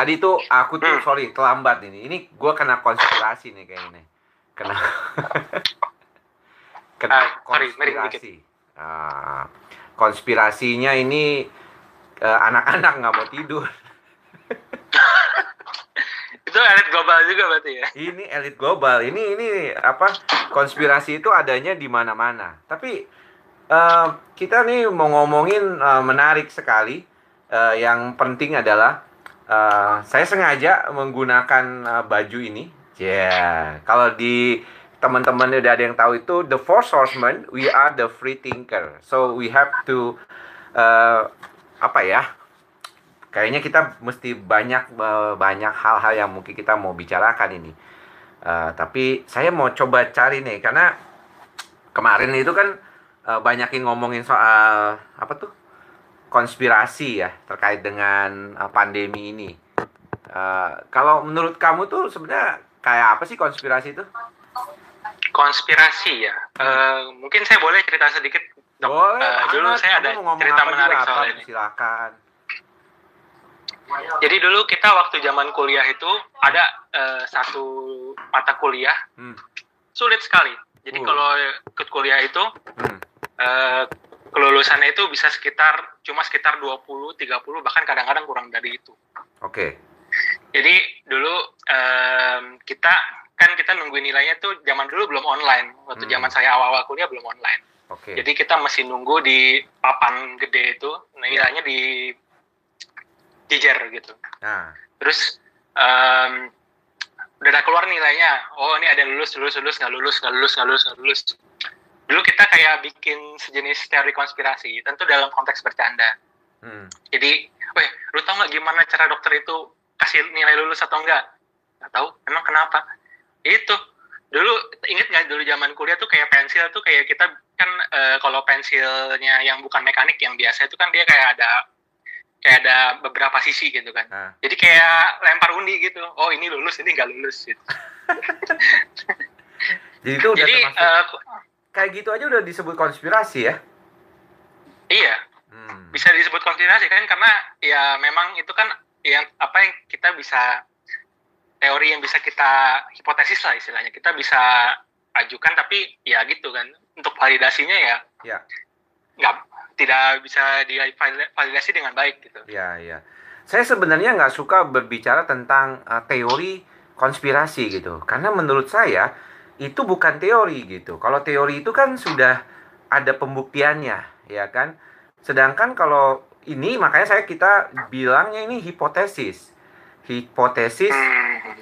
tadi tuh aku tuh sorry terlambat ini. Ini gue kena konspirasi nih kayaknya. Kena kena mari konspirasi. Ah, konspirasinya ini eh, anak-anak nggak mau tidur. Itu elit global juga berarti ya. Ini elit global. Ini ini apa? Konspirasi itu adanya di mana-mana. Tapi eh, kita nih mau ngomongin eh, menarik sekali. Eh, yang penting adalah eh, saya sengaja menggunakan eh, baju ini. Ya, kalau di teman-teman udah ada yang tahu itu the four horsemen, we are the free thinker. So we have to eh, apa ya? kayaknya kita mesti banyak eh, banyak hal-hal yang mungkin kita mau bicarakan ini. Eh, tapi saya mau coba cari nih karena kemarin itu kan eh, banyakin ngomongin soal apa tuh konspirasi ya terkait dengan eh, pandemi ini. Eh, kalau menurut kamu tuh sebenarnya kayak apa sih konspirasi itu? Konspirasi ya. Eh, mungkin saya boleh cerita sedikit. Dok. Boleh. Eh, dulu saya ada mau cerita menarik soal ini. Silakan. Jadi dulu kita waktu zaman kuliah itu ada eh, satu mata kuliah Hmm. sulit sekali. Jadi Uh. kalau ikut kuliah itu Hmm. eh, kelulusannya itu bisa sekitar cuma sekitar 20, 30 bahkan kadang-kadang kurang dari itu. Oke. Jadi dulu em, kita kan kita nungguin nilainya tuh zaman dulu belum online. Waktu Hmm. zaman saya awal-awal kuliah belum online. Oke. Jadi kita masih nunggu di papan gede itu Ya. nilainya di jejer gitu. Nah, Terus em, udah keluar nilainya. Oh ini ada yang lulus, lulus, lulus, nggak lulus, nggak lulus, nggak lulus, nggak lulus. Dulu kita kayak bikin sejenis teori konspirasi, tentu dalam konteks bercanda. hmm. Jadi, weh, lu tau nggak gimana cara dokter itu kasih nilai lulus atau enggak? Nggak tahu, emang kenapa? Itu, dulu inget nggak dulu zaman kuliah tuh kayak pensil tuh kayak kita kan eh, kalau pensilnya yang bukan mekanik yang biasa itu kan dia kayak ada kayak ada beberapa sisi gitu kan. Nah. Jadi kayak lempar undi gitu. Oh ini lulus, ini nggak lulus gitu. Jadi itu udah Jadi termasuk eh, kayak gitu aja udah disebut konspirasi ya? iya Hmm. bisa disebut konspirasi kan karena ya memang itu kan yang apa yang kita bisa teori yang bisa kita hipotesis lah istilahnya kita bisa ajukan tapi ya gitu kan untuk validasinya ya Ya. nggak tidak bisa divalidasi dengan baik gitu Ya, ya. Saya sebenarnya nggak suka berbicara tentang uh, teori konspirasi gitu, karena menurut saya itu bukan teori gitu. Kalau teori itu kan sudah ada pembuktiannya, ya kan. Sedangkan kalau ini makanya saya kita bilangnya ini hipotesis, hipotesis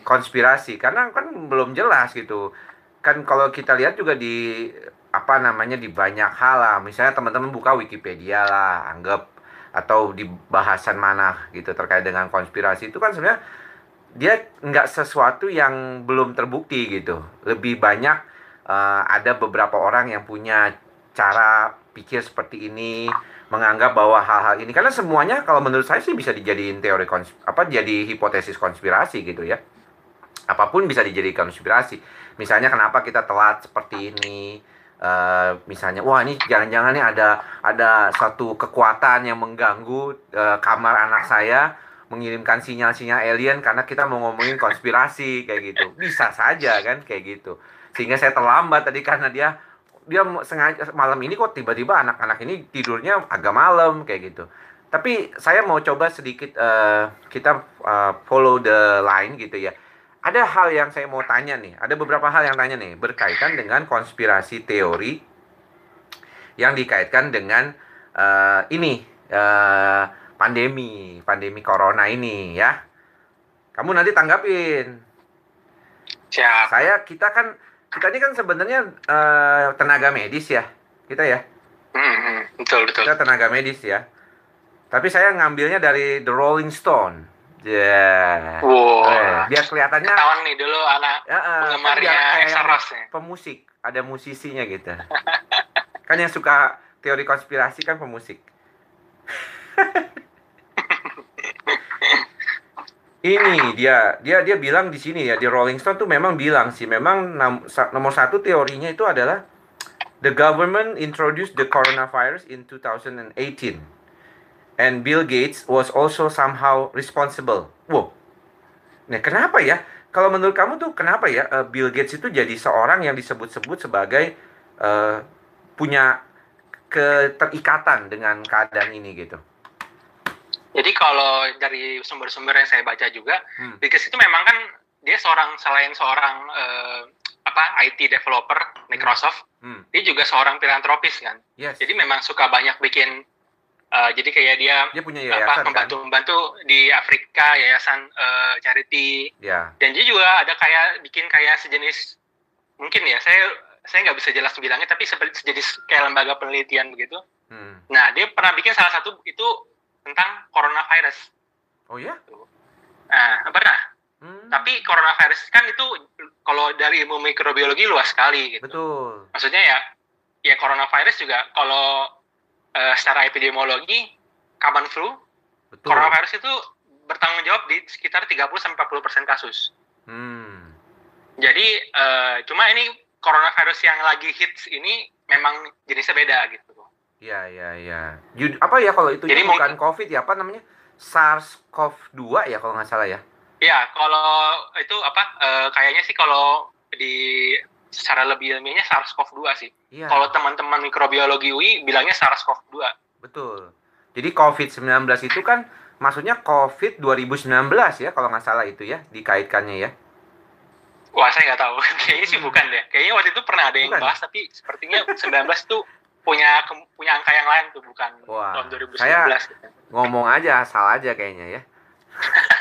konspirasi. Karena kan belum jelas gitu. Kan kalau kita lihat juga di apa namanya di banyak hal lah. Misalnya teman-teman buka Wikipedia lah anggap. Atau di bahasan mana gitu terkait dengan konspirasi. Itu kan sebenarnya dia nggak sesuatu yang belum terbukti gitu. Lebih banyak eh, ada beberapa orang yang punya cara pikir seperti ini menganggap bahwa hal-hal ini karena semuanya kalau menurut saya sih bisa dijadiin teori apa jadi hipotesis konspirasi gitu ya. Apa pun bisa dijadikan konspirasi. Misalnya kenapa kita telat seperti ini Eh, misalnya wah ini jangan-jangan nih ada ada satu kekuatan yang mengganggu eh, kamar anak saya mengirimkan sinyal-sinyal alien karena kita mau ngomongin konspirasi kayak gitu. Bisa saja kan kayak gitu. Sehingga saya terlambat tadi karena dia dia sengaja malam ini kok tiba-tiba anak-anak ini tidurnya agak malam kayak gitu. Tapi saya mau coba sedikit eh, kita eh, follow the line gitu ya. Ada hal yang saya mau tanya nih ada beberapa hal yang tanya nih berkaitan dengan konspirasi teori yang dikaitkan dengan eh, ini pandemi pandemi corona ini ya. Kamu nanti tanggapin. Siap. Saya kita kan kita ini kan sebenarnya eh, tenaga medis ya kita ya. Hmm, hmm, betul betul. Kita tenaga medis ya. Tapi saya ngambilnya dari The Rolling Stone. Ya wow Eh, biar kelihatannya ketahuan nih dulu anak ya, eh, penggemarnya Rose ya. pemusik ada musisinya gitu. Kan yang suka teori konspirasi kan pemusik ini dia dia dia bilang di sini ya di Rolling Stone tuh memang bilang sih memang nomor satu teorinya itu adalah the government introduced the coronavirus in 2018 and Bill Gates was also somehow responsible. Wow, Nah, kenapa ya? Kalau menurut kamu tuh kenapa ya uh, Bill Gates itu jadi seorang yang disebut-sebut sebagai uh, punya keterikatan dengan keadaan ini gitu? Jadi kalau dari sumber-sumber yang saya baca juga, hmm. Gates itu memang kan dia seorang selain seorang uh, apa IT developer Microsoft, hmm. dia juga seorang filantropis kan. Yes. Jadi memang suka banyak bikin Uh, jadi kayak dia, dia punya yayasan, apa membantu kan? membantu di Afrika yayasan uh, charity. Yeah. Dan dia juga ada kayak bikin kayak sejenis mungkin ya saya saya nggak bisa jelas bilangnya tapi sejenis kayak lembaga penelitian begitu. Hmm. Nah dia pernah bikin salah satu itu tentang coronavirus. Oh ya? Nah pernah. Hmm. Tapi coronavirus kan itu kalau dari ilmu mikrobiologi luas sekali gitu. Betul. Maksudnya ya ya coronavirus juga kalau uh, secara epidemiologi kapan flu, Betul. coronavirus itu bertanggung jawab di sekitar 30 sampai 40 persen kasus. Hmm. Jadi uh, cuma ini coronavirus yang lagi hits ini memang jenisnya beda gitu. Iya iya iya. Apa ya kalau itu Jadi bukan mungkin, COVID ya apa namanya? SARS-CoV-2 ya kalau nggak salah ya? Iya kalau itu apa? Uh, kayaknya sih kalau di secara lebih ilmiahnya SARS-CoV-2 sih. Iya. Kalau teman-teman mikrobiologi UI bilangnya SARS-CoV-2. Betul. Jadi COVID-19 itu kan maksudnya COVID 2019 ya kalau nggak salah itu ya dikaitkannya ya. Wah saya nggak tahu. Kayaknya sih bukan deh. Kayaknya waktu itu pernah ada yang bukan. bahas tapi sepertinya 19 tuh punya punya angka yang lain tuh bukan Wah, tahun 2019. Saya ngomong aja salah aja kayaknya ya.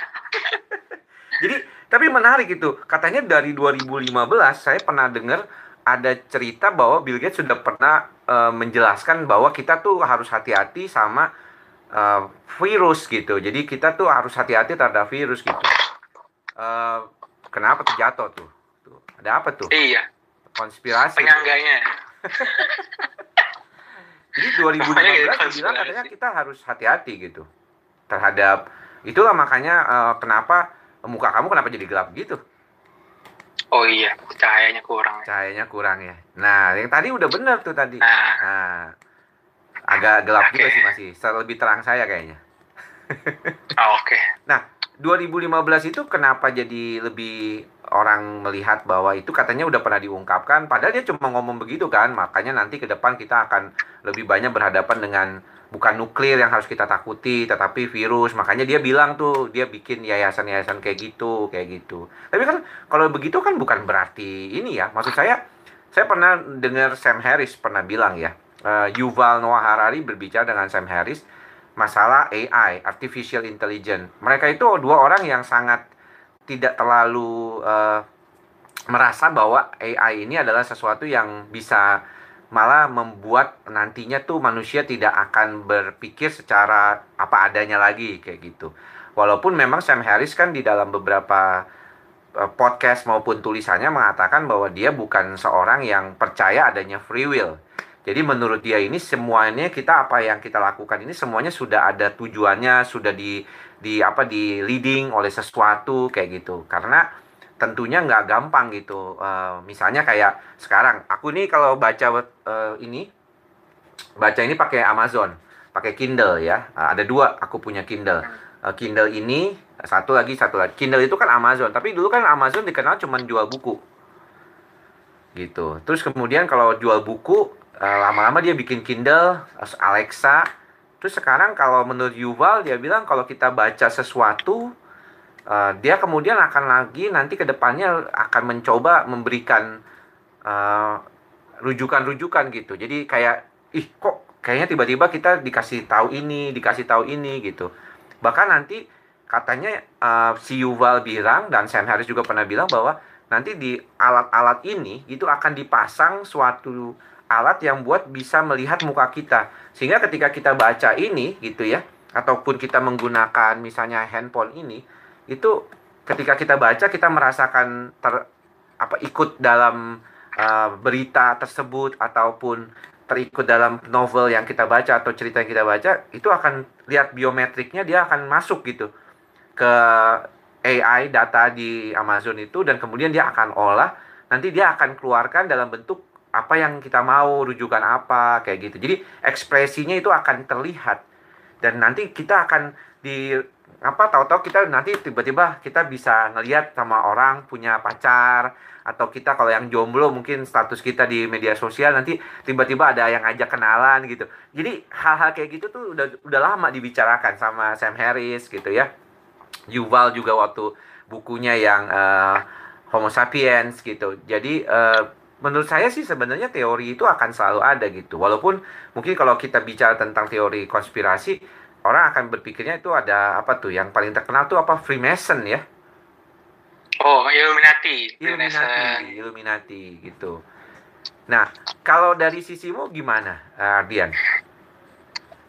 Jadi tapi menarik itu. Katanya dari 2015 saya pernah dengar ada cerita bahwa Bill Gates sudah pernah uh, menjelaskan bahwa kita tuh harus hati-hati sama uh, virus gitu. Jadi kita tuh harus hati-hati terhadap virus gitu. Uh, kenapa tuh jatuh tuh? tuh? Ada apa tuh? Iya. Konspirasi. Penyangganya. Jadi 2015 bilang katanya kita harus hati-hati gitu terhadap itulah makanya uh, kenapa muka kamu kenapa jadi gelap gitu? Oh iya, cahayanya kurang. Cahayanya kurang ya. Nah, yang tadi udah bener tuh tadi. Nah, nah agak gelap okay. juga sih masih. Lebih terang saya kayaknya. oh, Oke. Okay. Nah, 2015 itu kenapa jadi lebih orang melihat bahwa itu katanya udah pernah diungkapkan padahal dia cuma ngomong begitu kan. Makanya nanti ke depan kita akan lebih banyak berhadapan dengan bukan nuklir yang harus kita takuti tetapi virus. Makanya dia bilang tuh dia bikin yayasan-yayasan kayak gitu kayak gitu. Tapi kan kalau begitu kan bukan berarti ini ya. Maksud saya saya pernah dengar Sam Harris pernah bilang ya uh, Yuval Noah Harari berbicara dengan Sam Harris masalah AI artificial intelligence. Mereka itu dua orang yang sangat tidak terlalu uh, merasa bahwa AI ini adalah sesuatu yang bisa malah membuat nantinya tuh manusia tidak akan berpikir secara apa adanya lagi kayak gitu. Walaupun memang Sam Harris kan di dalam beberapa uh, podcast maupun tulisannya mengatakan bahwa dia bukan seorang yang percaya adanya free will. Jadi menurut dia ini semuanya kita apa yang kita lakukan ini semuanya sudah ada tujuannya, sudah di di apa di leading oleh sesuatu kayak gitu. Karena tentunya nggak gampang gitu. Uh, misalnya kayak sekarang, aku nih kalau baca uh, ini, baca ini pakai Amazon, pakai Kindle ya. Uh, ada dua, aku punya Kindle. Uh, Kindle ini satu lagi, satu lagi. Kindle itu kan Amazon, tapi dulu kan Amazon dikenal cuma jual buku, gitu. Terus kemudian kalau jual buku, lama-lama uh, dia bikin Kindle, Alexa. Terus sekarang kalau menurut Yuval dia bilang kalau kita baca sesuatu uh, dia kemudian akan lagi nanti ke depannya akan mencoba memberikan eh, rujukan-rujukan gitu. Jadi kayak ih kok kayaknya tiba-tiba kita dikasih tahu ini, dikasih tahu ini gitu. Bahkan nanti katanya uh, si Yuval bilang dan Sam Harris juga pernah bilang bahwa nanti di alat-alat ini itu akan dipasang suatu alat yang buat bisa melihat muka kita. Sehingga ketika kita baca ini gitu ya, ataupun kita menggunakan misalnya handphone ini, itu ketika kita baca kita merasakan ter apa ikut dalam uh, berita tersebut ataupun terikut dalam novel yang kita baca atau cerita yang kita baca itu akan lihat biometriknya dia akan masuk gitu ke AI data di Amazon itu dan kemudian dia akan olah nanti dia akan keluarkan dalam bentuk apa yang kita mau rujukan apa kayak gitu jadi ekspresinya itu akan terlihat dan nanti kita akan di apa tahu-tahu kita nanti tiba-tiba kita bisa ngelihat sama orang punya pacar atau kita kalau yang jomblo mungkin status kita di media sosial nanti tiba-tiba ada yang ngajak kenalan gitu. Jadi hal-hal kayak gitu tuh udah udah lama dibicarakan sama Sam Harris gitu ya. Yuval juga waktu bukunya yang uh, Homo sapiens gitu. Jadi uh, menurut saya sih sebenarnya teori itu akan selalu ada gitu. Walaupun mungkin kalau kita bicara tentang teori konspirasi orang akan berpikirnya itu ada apa tuh? Yang paling terkenal tuh apa? Freemason ya? Oh Illuminati. Illuminati Illuminati gitu. Nah kalau dari sisimu gimana Ardian?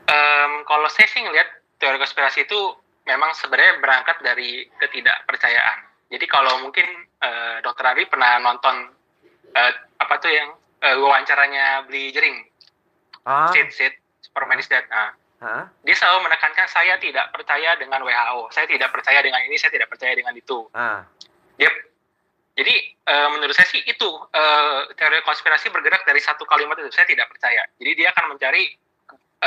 Um, kalau saya sih ngelihat teori konspirasi itu memang sebenarnya berangkat dari ketidakpercayaan. Jadi kalau mungkin uh, dokter Ari pernah nonton uh, apa tuh yang uh, wawancaranya beli jering ah. sit sit Superman is dead nah Huh? Dia selalu menekankan saya tidak percaya dengan WHO, saya tidak percaya dengan ini, saya tidak percaya dengan itu. Uh. Dia jadi uh, menurut saya sih itu uh, teori konspirasi bergerak dari satu kalimat itu saya tidak percaya. Jadi dia akan mencari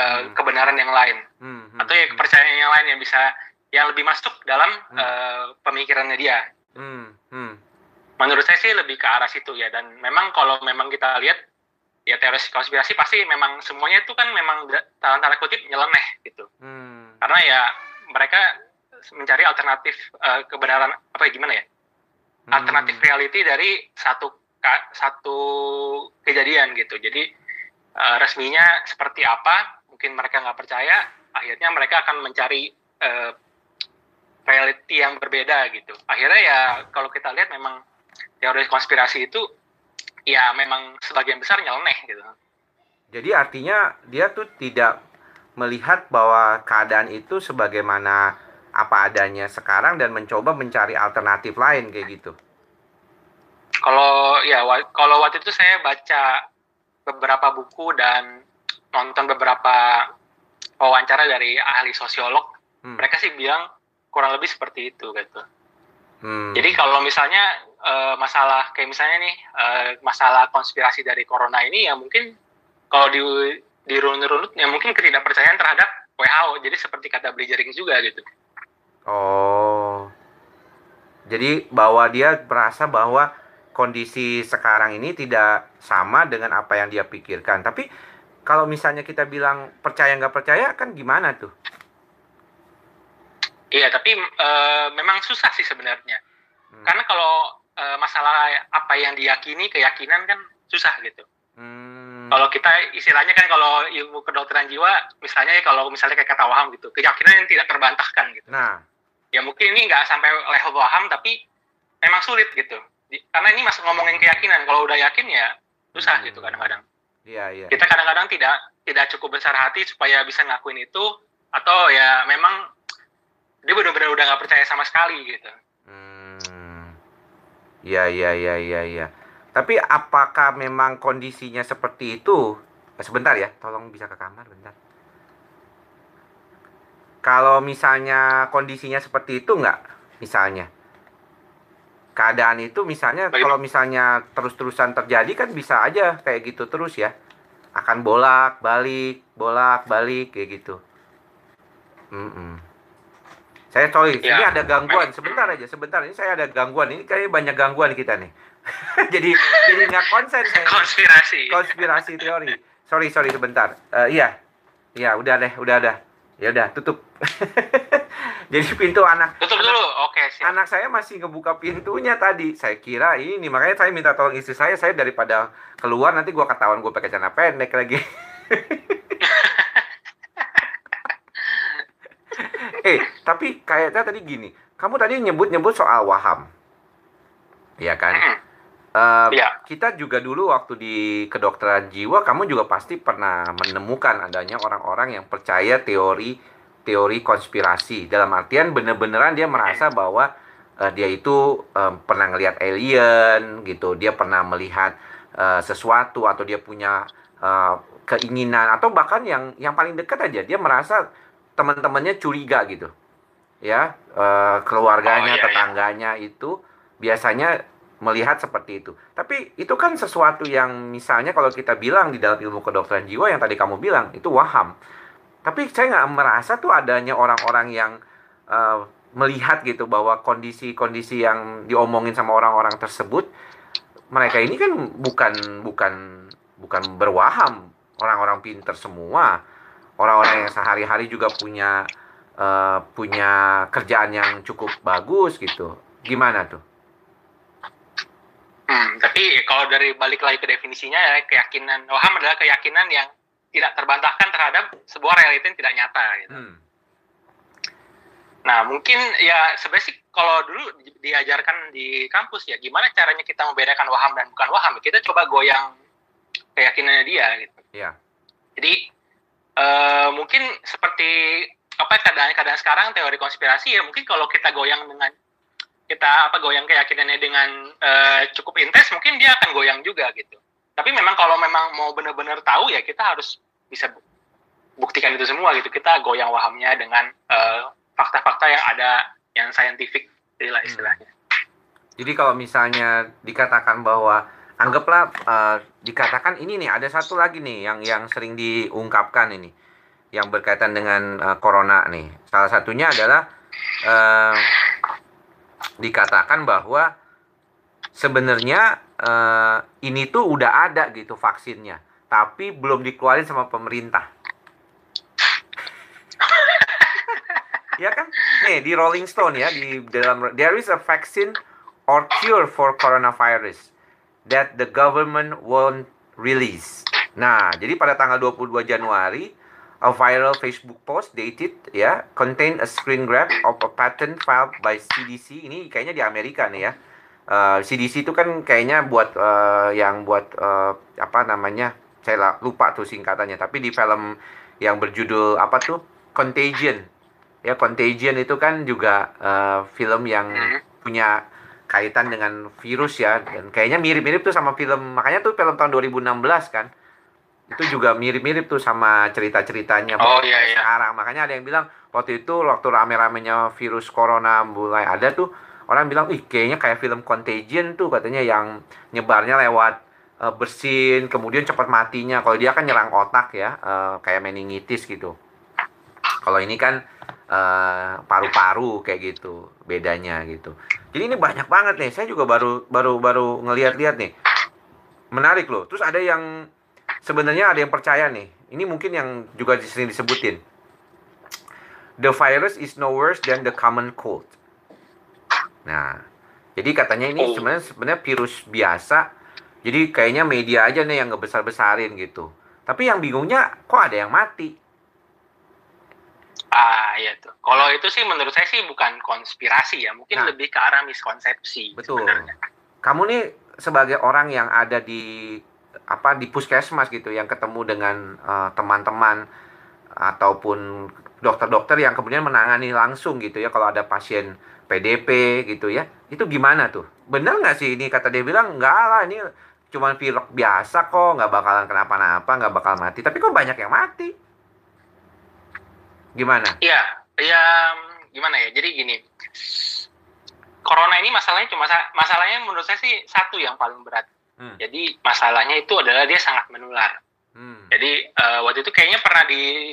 uh, hmm. kebenaran yang lain hmm, hmm, atau ya hmm. kepercayaan yang lain yang bisa yang lebih masuk dalam hmm. uh, pemikirannya dia. Hmm, hmm. Menurut saya sih lebih ke arah situ ya. Dan memang kalau memang kita lihat ya teori konspirasi pasti memang semuanya itu kan memang dalam tanda kutip nyeleneh gitu. Hmm. karena ya mereka mencari alternatif uh, kebenaran apa ya gimana ya? Hmm. alternatif reality dari satu satu kejadian gitu. Jadi uh, resminya seperti apa mungkin mereka nggak percaya akhirnya mereka akan mencari uh, reality yang berbeda gitu. Akhirnya ya kalau kita lihat memang teori konspirasi itu ya memang sebagian besar nyeleneh gitu. Jadi artinya dia tuh tidak melihat bahwa keadaan itu sebagaimana apa adanya sekarang dan mencoba mencari alternatif lain kayak gitu. Kalau ya kalau waktu itu saya baca beberapa buku dan nonton beberapa wawancara dari ahli sosiolog, hmm. mereka sih bilang kurang lebih seperti itu gitu. Hmm. Jadi kalau misalnya uh, masalah kayak misalnya nih uh, masalah konspirasi dari corona ini ya mungkin kalau di di runut-runut ya mungkin ketidakpercayaan terhadap WHO. Jadi seperti kata beli jaring juga gitu. Oh. Jadi bahwa dia merasa bahwa kondisi sekarang ini tidak sama dengan apa yang dia pikirkan. Tapi kalau misalnya kita bilang percaya nggak percaya kan gimana tuh? Iya, tapi uh, memang susah sih sebenarnya. Hmm. Karena kalau uh, masalah apa yang diyakini, keyakinan kan susah gitu. Hmm. Kalau kita istilahnya kan kalau ilmu kedokteran jiwa, misalnya kalau misalnya kayak kata waham gitu, keyakinan yang tidak terbantahkan gitu. Nah, ya mungkin ini nggak sampai level waham, tapi memang sulit gitu. Karena ini masih ngomongin keyakinan. Kalau udah yakin ya susah hmm. gitu kadang-kadang. Iya, iya. Kita kadang-kadang tidak tidak cukup besar hati supaya bisa ngakuin itu atau ya dia benar-benar udah nggak percaya sama sekali gitu. Hmm. Ya ya ya ya ya tapi apakah memang kondisinya seperti itu? Eh, sebentar ya tolong bisa ke kamar bentar. Kalau misalnya kondisinya seperti itu nggak misalnya? Keadaan itu misalnya Baik. kalau misalnya terus-terusan terjadi kan bisa aja kayak gitu terus ya. Akan bolak balik bolak balik kayak gitu. Mm -mm. Saya sorry, ya. ini ada gangguan. Sebentar aja, sebentar. Ini saya ada gangguan. Ini kayaknya banyak gangguan kita nih. jadi jadi nggak konsen saya. Konspirasi. Konspirasi teori. Sorry, sorry sebentar. Uh, iya. Iya, udah deh, udah ada. Ya udah, tutup. jadi pintu anak Tutup anak, dulu. Oke, okay, Anak saya masih ngebuka pintunya tadi. Saya kira ini makanya saya minta tolong istri saya, saya daripada keluar nanti gua ketahuan gue pakai celana pendek lagi. eh tapi kayaknya tadi gini. Kamu tadi nyebut-nyebut soal waham. Ya kan? Uh, ya. kita juga dulu waktu di kedokteran jiwa kamu juga pasti pernah menemukan adanya orang-orang yang percaya teori teori konspirasi. Dalam artian bener-beneran dia merasa bahwa uh, dia itu um, pernah ngelihat alien gitu. Dia pernah melihat uh, sesuatu atau dia punya uh, keinginan atau bahkan yang yang paling dekat aja. Dia merasa teman-temannya curiga gitu ya uh, keluarganya oh, iya, iya. tetangganya iya. itu biasanya melihat seperti itu tapi itu kan sesuatu yang misalnya kalau kita bilang di dalam ilmu kedokteran jiwa yang tadi kamu bilang itu waham tapi saya nggak merasa tuh adanya orang-orang yang uh, melihat gitu bahwa kondisi-kondisi yang diomongin sama orang-orang tersebut mereka ini kan bukan bukan bukan berwaham orang-orang pinter semua orang-orang yang sehari-hari juga punya uh, punya kerjaan yang cukup bagus gitu gimana tuh Hmm, tapi kalau dari balik lagi ke definisinya ya keyakinan waham adalah keyakinan yang tidak terbantahkan terhadap sebuah realita yang tidak nyata. Gitu. Hmm. Nah mungkin ya sebenarnya sih kalau dulu diajarkan di kampus ya gimana caranya kita membedakan waham dan bukan waham kita coba goyang keyakinannya dia gitu. Iya. Jadi uh, mungkin seperti apa keadaan-keadaan sekarang teori konspirasi ya mungkin kalau kita goyang dengan kita apa goyang keyakinannya dengan uh, cukup intens mungkin dia akan goyang juga gitu. Tapi memang kalau memang mau benar-benar tahu ya kita harus bisa buktikan itu semua gitu. Kita goyang wahamnya dengan eh, fakta-fakta yang ada yang saintifik istilah istilahnya. Hmm. jadi kalau misalnya dikatakan bahwa anggaplah uh, dikatakan ini nih ada satu lagi nih yang yang sering diungkapkan ini yang berkaitan dengan uh, corona nih salah satunya adalah uh, dikatakan bahwa sebenarnya uh, ini tuh udah ada gitu vaksinnya, tapi belum dikeluarin sama pemerintah. ya kan? Nih di Rolling Stone ya di dalam there is a vaccine or cure for coronavirus that the government won't release. Nah, jadi pada tanggal 22 Januari A viral Facebook post dated ya contain a screen grab of a patent filed by CDC. Ini kayaknya di Amerika nih ya. Uh, CDC itu kan kayaknya buat uh, yang buat uh, apa namanya? Saya lupa tuh singkatannya. Tapi di film yang berjudul apa tuh? Contagion. Ya Contagion itu kan juga uh, film yang punya kaitan dengan virus ya dan kayaknya mirip-mirip tuh sama film makanya tuh film tahun 2016 kan. Itu juga mirip-mirip tuh sama cerita-ceritanya oh, iya, iya. sekarang. Makanya ada yang bilang waktu itu waktu rame-ramenya virus corona mulai ada tuh orang bilang ih kayaknya kayak film Contagion tuh katanya yang nyebarnya lewat uh, bersin kemudian cepat matinya. Kalau dia kan nyerang otak ya uh, kayak meningitis gitu. Kalau ini kan paru eh, paru-paru kayak gitu bedanya gitu jadi ini banyak banget nih saya juga baru baru baru ngeliat-liat nih menarik loh terus ada yang sebenarnya ada yang percaya nih. Ini mungkin yang juga sering disebutin. The virus is no worse than the common cold. Nah, jadi katanya ini oh. sebenarnya sebenarnya virus biasa. Jadi kayaknya media aja nih yang ngebesar-besarin gitu. Tapi yang bingungnya kok ada yang mati. Ah, iya tuh. Kalau itu sih menurut saya sih bukan konspirasi ya, mungkin nah, lebih ke arah miskonsepsi. Betul. Sebenarnya. Kamu nih sebagai orang yang ada di apa di puskesmas gitu yang ketemu dengan uh, teman-teman ataupun dokter-dokter yang kemudian menangani langsung gitu ya kalau ada pasien PDP gitu ya itu gimana tuh bener nggak sih ini kata dia bilang nggak lah ini cuma pilek biasa kok nggak bakalan kenapa-napa nggak bakal mati tapi kok banyak yang mati gimana? Iya ya gimana ya jadi gini corona ini masalahnya cuma masalahnya menurut saya sih satu yang paling berat Hmm. Jadi masalahnya itu adalah dia sangat menular. Hmm. Jadi uh, waktu itu kayaknya pernah di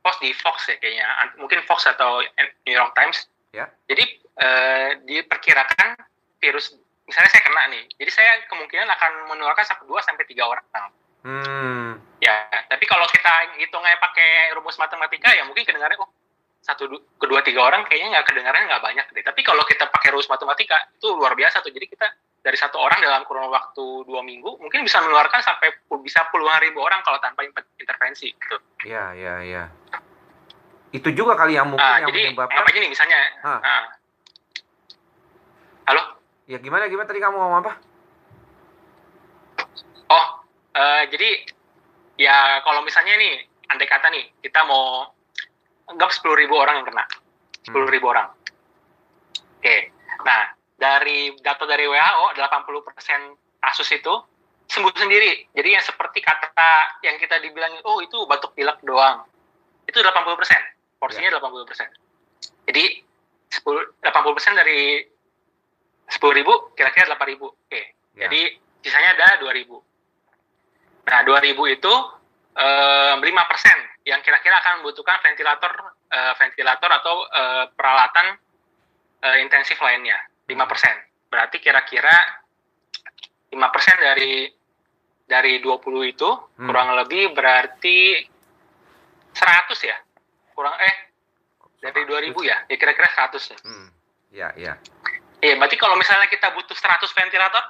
post di Fox ya kayaknya, mungkin Fox atau New York Times. Ya. Jadi uh, diperkirakan virus misalnya saya kena nih, jadi saya kemungkinan akan menularkan sampai 2 sampai tiga orang. Hmm. Ya, tapi kalau kita hitungnya pakai rumus matematika ya mungkin kedengarannya oh satu kedua tiga orang kayaknya nggak kedengarannya nggak banyak deh. Tapi kalau kita pakai rumus matematika itu luar biasa tuh. Jadi kita dari satu orang dalam kurun waktu dua minggu mungkin bisa menularkan sampai bisa puluhan ribu orang kalau tanpa intervensi gitu. Iya iya iya. Itu juga kali yang mungkin nah, yang jadi, menyebabkan. Apa nih misalnya? Nah. Halo? Ya gimana gimana tadi kamu ngomong apa? Uh, jadi ya kalau misalnya nih andai kata nih kita mau anggap sepuluh ribu orang yang kena, sepuluh ribu hmm. orang. Oke, okay. nah dari data dari WHO 80% kasus itu sembuh sendiri. Jadi yang seperti kata yang kita dibilang oh itu batuk pilek doang. Itu 80%. Porsinya ya. 80%. Jadi 10 80% dari 10 ribu kira-kira 8 ribu. Oke. Ya. Jadi sisanya ada 2 ribu. Nah 2 ribu itu eh, 5% yang kira-kira akan membutuhkan ventilator uh, ventilator atau uh, peralatan uh, intensif lainnya 5%. Berarti kira-kira 5% dari dari 20 itu hmm. kurang lebih berarti 100 ya. Kurang eh dari 2000 ya. Ya kira-kira 100 ya. Hmm. Ya, ya. Iya, berarti kalau misalnya kita butuh 100 ventilator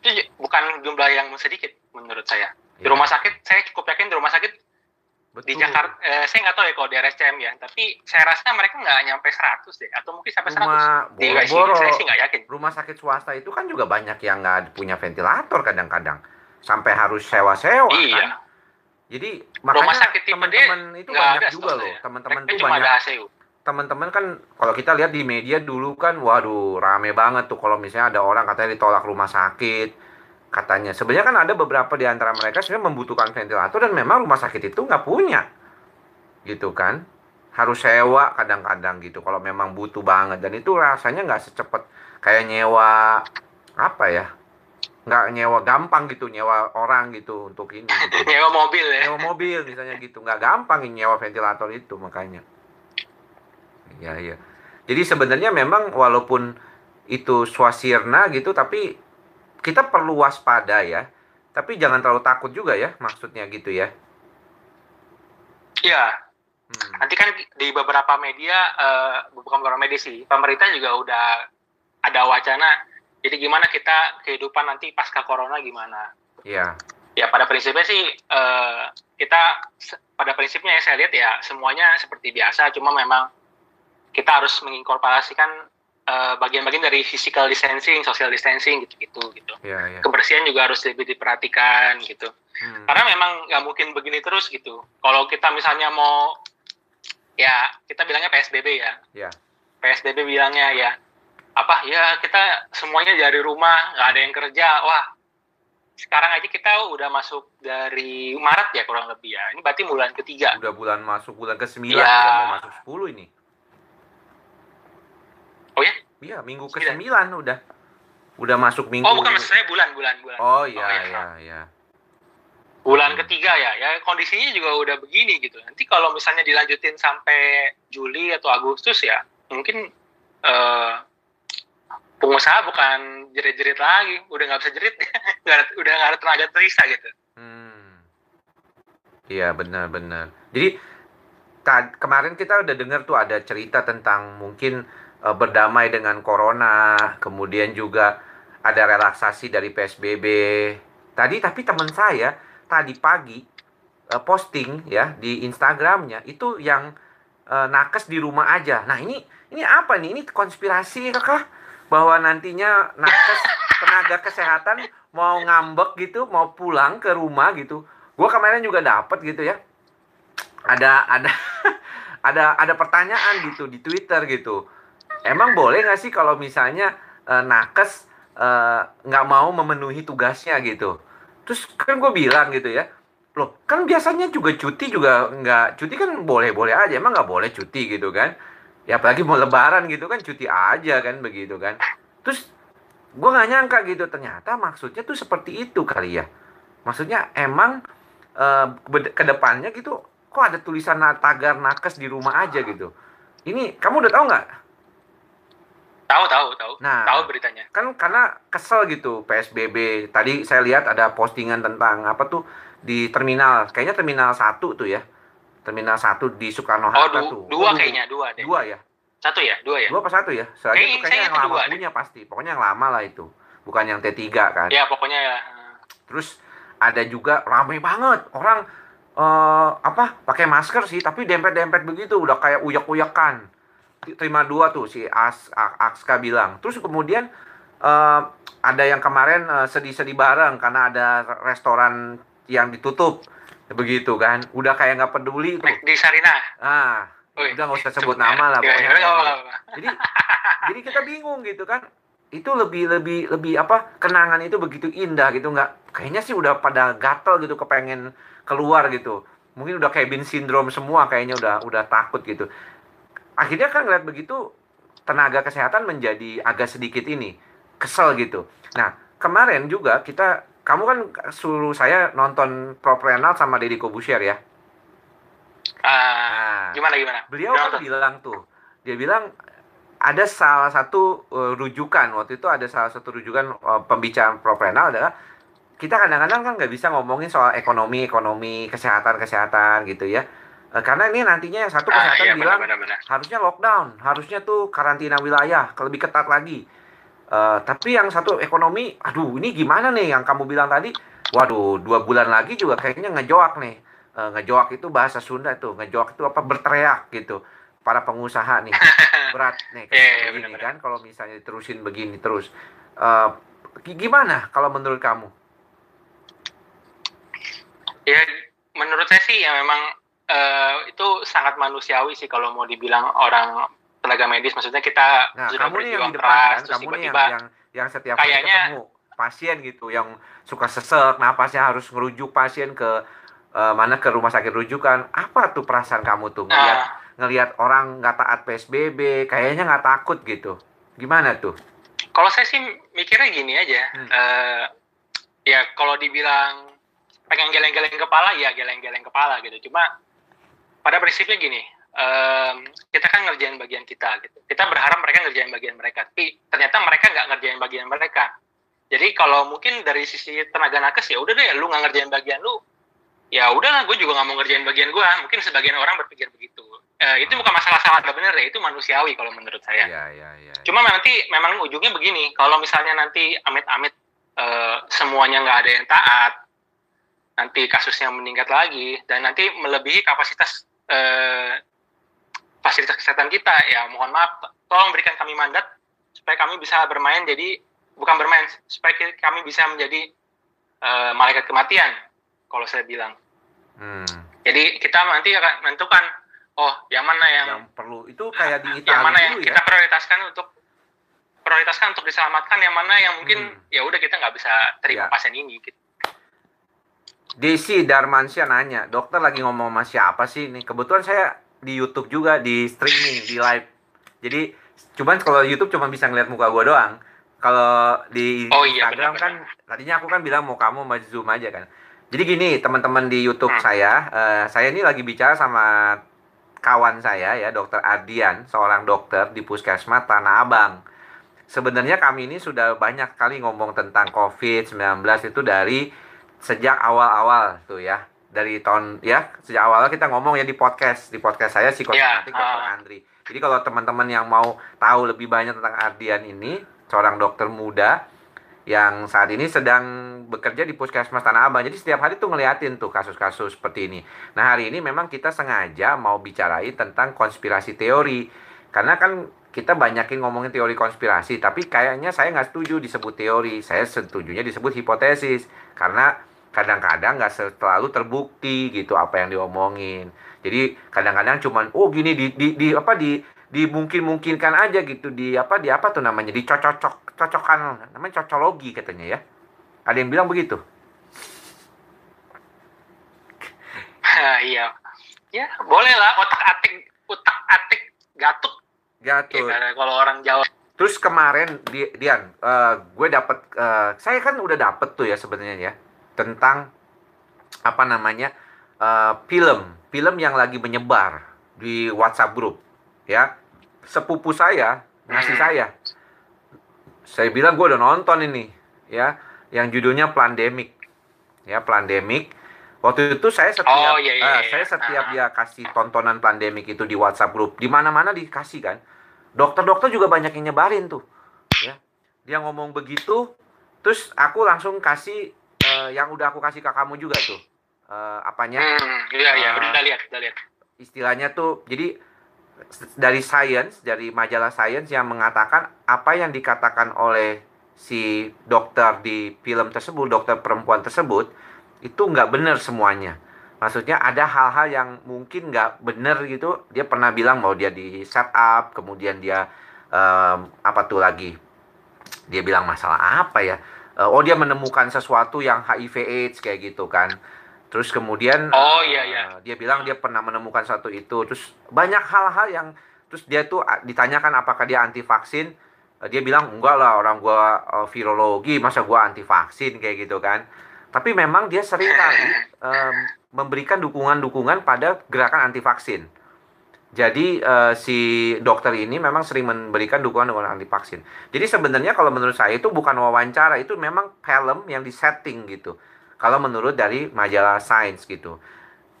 itu bukan jumlah yang sedikit menurut saya. Di ya. rumah sakit, saya cukup yakin di rumah sakit Betul. di Jakarta, eh, saya nggak tahu ya kalau di RSCM ya, tapi saya rasa mereka nggak nyampe 100 deh, atau mungkin sampai rumah 100. Di boro, saya sih nggak yakin. Rumah sakit swasta itu kan juga banyak yang nggak punya ventilator kadang-kadang, sampai harus sewa-sewa iya. kan. Jadi makanya teman-teman itu banyak juga loh, teman-teman itu banyak. Teman-teman kan kalau kita lihat di media dulu kan, waduh rame banget tuh kalau misalnya ada orang katanya ditolak rumah sakit, katanya. Sebenarnya kan ada beberapa di antara mereka sebenarnya membutuhkan ventilator dan memang rumah sakit itu nggak punya. Gitu kan? Harus sewa kadang-kadang gitu kalau memang butuh banget. Dan itu rasanya nggak secepat kayak nyewa apa ya? Nggak nyewa gampang gitu nyewa orang gitu untuk ini gitu. nyewa mobil ya? Nyewa mobil misalnya gitu. Nggak gampang nyewa ventilator itu makanya. Ya ya jadi sebenarnya memang walaupun itu swasirna gitu tapi kita perlu waspada ya. Tapi jangan terlalu takut juga ya, maksudnya gitu ya. Iya. Hmm. Nanti kan di beberapa media, uh, bukan beberapa media sih, pemerintah juga udah ada wacana. Jadi gimana kita kehidupan nanti pasca corona gimana? Iya. Ya pada prinsipnya sih uh, kita pada prinsipnya ya saya lihat ya semuanya seperti biasa, cuma memang kita harus menginkorporasikan Eh, bagian-bagian dari physical distancing, social distancing gitu-gitu gitu. Yeah, yeah. Kebersihan juga harus lebih diperhatikan gitu. Hmm. Karena memang nggak mungkin begini terus gitu. Kalau kita misalnya mau ya kita bilangnya PSBB ya. Yeah. PSBB bilangnya ya apa ya kita semuanya dari rumah nggak ada yang kerja wah sekarang aja kita udah masuk dari Maret ya kurang lebih ya ini berarti bulan ketiga udah bulan masuk bulan ke sembilan ya. udah mau masuk sepuluh ini Oh ya? Iya, minggu ke sembilan udah. Udah masuk minggu. Oh, bukan maksudnya bulan, bulan, bulan. Oh iya, oh, iya, iya. iya. Bulan ketiga ya, ya kondisinya juga udah begini gitu. Nanti kalau misalnya dilanjutin sampai Juli atau Agustus ya, mungkin uh, pengusaha bukan jerit-jerit lagi, udah nggak bisa jerit, udah nggak ada tenaga terisa gitu. Hmm. Iya benar-benar. Jadi kemarin kita udah dengar tuh ada cerita tentang mungkin uh, berdamai dengan corona, kemudian juga ada relaksasi dari PSBB. Tadi tapi teman saya tadi pagi uh, posting ya di Instagramnya itu yang uh, nakes di rumah aja. Nah ini ini apa nih? Ini konspirasi kah? Bahwa nantinya nakes tenaga kesehatan mau ngambek gitu, mau pulang ke rumah gitu. Gue kemarin juga dapet gitu ya. Ada ada ada ada pertanyaan gitu di Twitter gitu emang boleh nggak sih kalau misalnya uh, nakes eh, nggak uh, mau memenuhi tugasnya gitu? Terus kan gue bilang gitu ya loh kan biasanya juga cuti juga nggak cuti kan boleh boleh aja emang nggak boleh cuti gitu kan? Ya apalagi mau lebaran gitu kan cuti aja kan begitu kan? Terus gue nggak nyangka gitu ternyata maksudnya tuh seperti itu kali ya. Maksudnya emang uh, ke depannya gitu kok ada tulisan tagar nakes di rumah aja gitu? Ini kamu udah tahu nggak Tahu, tahu, tahu. Nah, tahu beritanya. Kan karena kesel gitu PSBB. Tadi saya lihat ada postingan tentang apa tuh di terminal, kayaknya terminal satu tuh ya. Terminal satu di Soekarno Hatta oh, du tuh. Dua oh, kayaknya, dua deh. Dua ya. Satu ya, dua ya. Dua apa satu ya? Itu kayaknya yang lama punya deh. pasti. Pokoknya yang lama lah itu. Bukan yang T3 kan. Ya, pokoknya ya. Terus ada juga ramai banget orang uh, apa pakai masker sih tapi dempet-dempet begitu udah kayak uyak-uyakan terima dua tuh si As Akska bilang. Terus kemudian uh, ada yang kemarin uh, sedih-sedih bareng karena ada restoran yang ditutup begitu kan. Udah kayak nggak peduli tuh. Di Sarina. Ah, Ui, udah nggak usah sebut nama lah pokoknya. Ya, ya, jadi jadi kita bingung gitu kan. Itu lebih lebih lebih apa kenangan itu begitu indah gitu nggak kayaknya sih udah pada gatel gitu kepengen keluar gitu mungkin udah kayak bin sindrom semua kayaknya udah udah takut gitu akhirnya kan ngeliat begitu tenaga kesehatan menjadi agak sedikit ini kesel gitu. Nah kemarin juga kita kamu kan suruh saya nonton Pro Renal sama Deddy Kobusier ya? Uh, nah, gimana gimana? Beliau kan bilang tuh, dia bilang ada salah satu uh, rujukan waktu itu ada salah satu rujukan uh, pembicaraan propenal adalah kita kadang-kadang kan nggak bisa ngomongin soal ekonomi ekonomi kesehatan kesehatan gitu ya karena ini nantinya yang satu ah, kesehatan ah, iya, bilang benar, benar. harusnya lockdown harusnya tuh karantina wilayah lebih ketat lagi. Uh, tapi yang satu ekonomi aduh ini gimana nih yang kamu bilang tadi? Waduh dua bulan lagi juga kayaknya ngejoak nih. Uh, ngejoak itu bahasa Sunda tuh ngejoak itu apa berteriak gitu. Para pengusaha nih berat nih kayak yeah, yeah, begini kan kalau misalnya terusin begini terus. Uh, gimana kalau menurut kamu? Ya menurut saya sih ya memang uh, itu sangat manusiawi sih kalau mau dibilang orang tenaga medis maksudnya kita nah, sudah kamu nih yang di depan kan kamu nih yang, yang yang setiap kayaknya, ketemu pasien gitu yang suka sesek napasnya harus ngerujuk pasien ke uh, mana ke rumah sakit rujukan apa tuh perasaan kamu tuh ngeliat uh, ngelihat orang nggak taat PSBB, kayaknya nggak takut gitu. Gimana tuh? Kalau saya sih mikirnya gini aja, hmm. uh, ya kalau dibilang pengen geleng-geleng kepala, ya geleng-geleng kepala gitu. Cuma pada prinsipnya gini, um, kita kan ngerjain bagian kita gitu. Kita berharap mereka ngerjain bagian mereka, tapi ternyata mereka nggak ngerjain bagian mereka. Jadi kalau mungkin dari sisi tenaga nakes ya udah deh, lu nggak ngerjain bagian lu, ya udahlah gue juga nggak mau ngerjain bagian gue. Mungkin sebagian orang berpikir begitu uh, itu bukan masalah salah atau benar ya itu manusiawi kalau menurut saya. Ya, ya, ya, Cuma nanti memang ujungnya begini, kalau misalnya nanti amit-amit uh, semuanya nggak ada yang taat, nanti kasusnya meningkat lagi dan nanti melebihi kapasitas uh, fasilitas kesehatan kita, ya mohon maaf, tolong berikan kami mandat supaya kami bisa bermain jadi bukan bermain, supaya kami bisa menjadi uh, malaikat kematian, kalau saya bilang. Hmm. Jadi kita nanti akan menentukan oh yang mana yang, yang perlu itu kayak di Italia yang mana yang ya? kita prioritaskan untuk prioritaskan untuk diselamatkan yang mana yang mungkin hmm. ya udah kita nggak bisa terima ya. pasien ini gitu. Desi Darmansyah nanya, dokter lagi ngomong sama siapa sih ini? Kebetulan saya di YouTube juga di streaming di live. Jadi cuman kalau YouTube cuma bisa ngeliat muka gue doang. Kalau di oh, iya, Instagram bener, kan bener. tadinya aku kan bilang mau kamu mau zoom aja kan. Jadi gini teman-teman di YouTube hmm. saya, uh, saya ini lagi bicara sama kawan saya ya, Dokter Ardian, seorang dokter di Puskesmas Tanah Abang. Sebenarnya kami ini sudah banyak kali ngomong tentang COVID-19 itu dari sejak awal-awal tuh ya. Dari tahun ya, sejak awal kita ngomong ya di podcast, di podcast saya psikosomatik yeah, Dokter uh. Andri. Jadi kalau teman-teman yang mau tahu lebih banyak tentang Ardian ini, seorang dokter muda yang saat ini sedang bekerja di Puskesmas Tanah Abang. Jadi setiap hari tuh ngeliatin tuh kasus-kasus seperti ini. Nah hari ini memang kita sengaja mau bicarain tentang konspirasi teori. Karena kan kita banyakin ngomongin teori konspirasi, tapi kayaknya saya nggak setuju disebut teori. Saya setujunya disebut hipotesis. Karena kadang-kadang nggak selalu terbukti gitu apa yang diomongin. Jadi kadang-kadang cuman oh gini di, di, di apa di dimungkin-mungkinkan aja gitu di apa di apa tuh namanya dicocok cocokan namanya cocologi katanya ya. Ada yang bilang begitu. Iya. Ya boleh lah otak atik otak atik gatuk. Gatuk. Ya, kalau orang Jawa. Terus kemarin di, Dian uh, gue dapet uh, saya kan udah dapet tuh ya sebenarnya ya tentang apa namanya uh, film film yang lagi menyebar di WhatsApp grup ya. Sepupu saya ngasih hmm. saya saya bilang gue udah nonton ini ya yang judulnya Plandemic. Ya Plandemic. Waktu itu saya setiap oh, iya, iya, uh, saya setiap uh. dia kasih tontonan Plandemic itu di WhatsApp grup di mana mana dikasih kan. Dokter-dokter juga banyak yang nyebarin tuh ya. Dia ngomong begitu terus aku langsung kasih uh, yang udah aku kasih ke kamu juga tuh. Uh, apanya? Hmm, iya iya uh, udah lihat udah lihat. istilahnya tuh jadi dari science dari majalah science yang mengatakan apa yang dikatakan oleh si dokter di film tersebut dokter perempuan tersebut itu nggak benar semuanya. Maksudnya ada hal-hal yang mungkin nggak benar gitu. Dia pernah bilang mau dia di setup kemudian dia um, apa tuh lagi? Dia bilang masalah apa ya uh, oh dia menemukan sesuatu yang HIV AIDS kayak gitu kan Terus kemudian Oh iya iya. Uh, dia bilang dia pernah menemukan satu itu. Terus banyak hal-hal yang terus dia tuh ditanyakan apakah dia anti vaksin. Uh, dia bilang enggak lah orang gua uh, virologi masa gua anti vaksin kayak gitu kan. Tapi memang dia sering kali um, memberikan dukungan-dukungan pada gerakan anti vaksin. Jadi uh, si dokter ini memang sering memberikan dukungan-dukungan anti vaksin. Jadi sebenarnya kalau menurut saya itu bukan wawancara, itu memang film yang disetting gitu. Kalau menurut dari majalah Science gitu.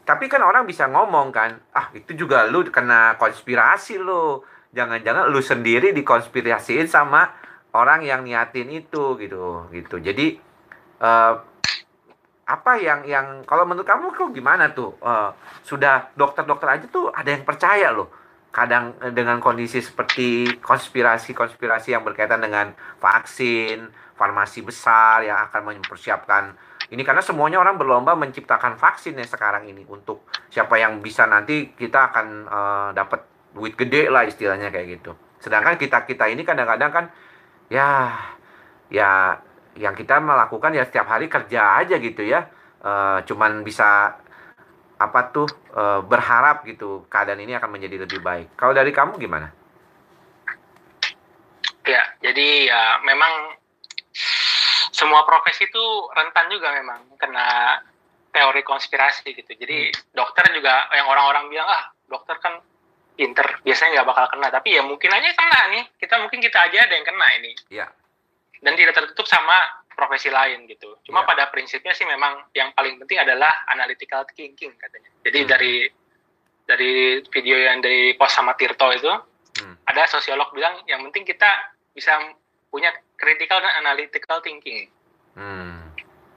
Tapi kan orang bisa ngomong kan, ah itu juga lu kena konspirasi lu. Jangan-jangan lu sendiri dikonspirasiin sama orang yang niatin itu gitu gitu. Jadi uh, apa yang yang kalau menurut kamu kok gimana tuh? Uh, sudah dokter-dokter aja tuh ada yang percaya loh. Kadang eh, dengan kondisi seperti konspirasi-konspirasi yang berkaitan dengan vaksin farmasi besar yang akan mempersiapkan. Ini karena semuanya orang berlomba menciptakan vaksin ya sekarang ini untuk siapa yang bisa nanti kita akan uh, dapat duit gede lah istilahnya kayak gitu. Sedangkan kita kita ini kadang-kadang kan ya ya yang kita melakukan ya setiap hari kerja aja gitu ya. Uh, cuman bisa apa tuh uh, berharap gitu keadaan ini akan menjadi lebih baik. Kalau dari kamu gimana? Ya jadi ya memang semua profesi itu rentan juga memang kena teori konspirasi gitu. Jadi hmm. dokter juga yang orang-orang bilang ah dokter kan pinter biasanya nggak bakal kena. Tapi ya mungkin aja kena nih. Kita mungkin kita aja ada yang kena ini. Ya dan tidak tertutup sama profesi lain gitu. Cuma yeah. pada prinsipnya sih memang yang paling penting adalah analytical thinking katanya. Jadi hmm. dari dari video yang dari post sama Tirto itu hmm. ada sosiolog bilang yang penting kita bisa punya critical dan analytical thinking. Hmm.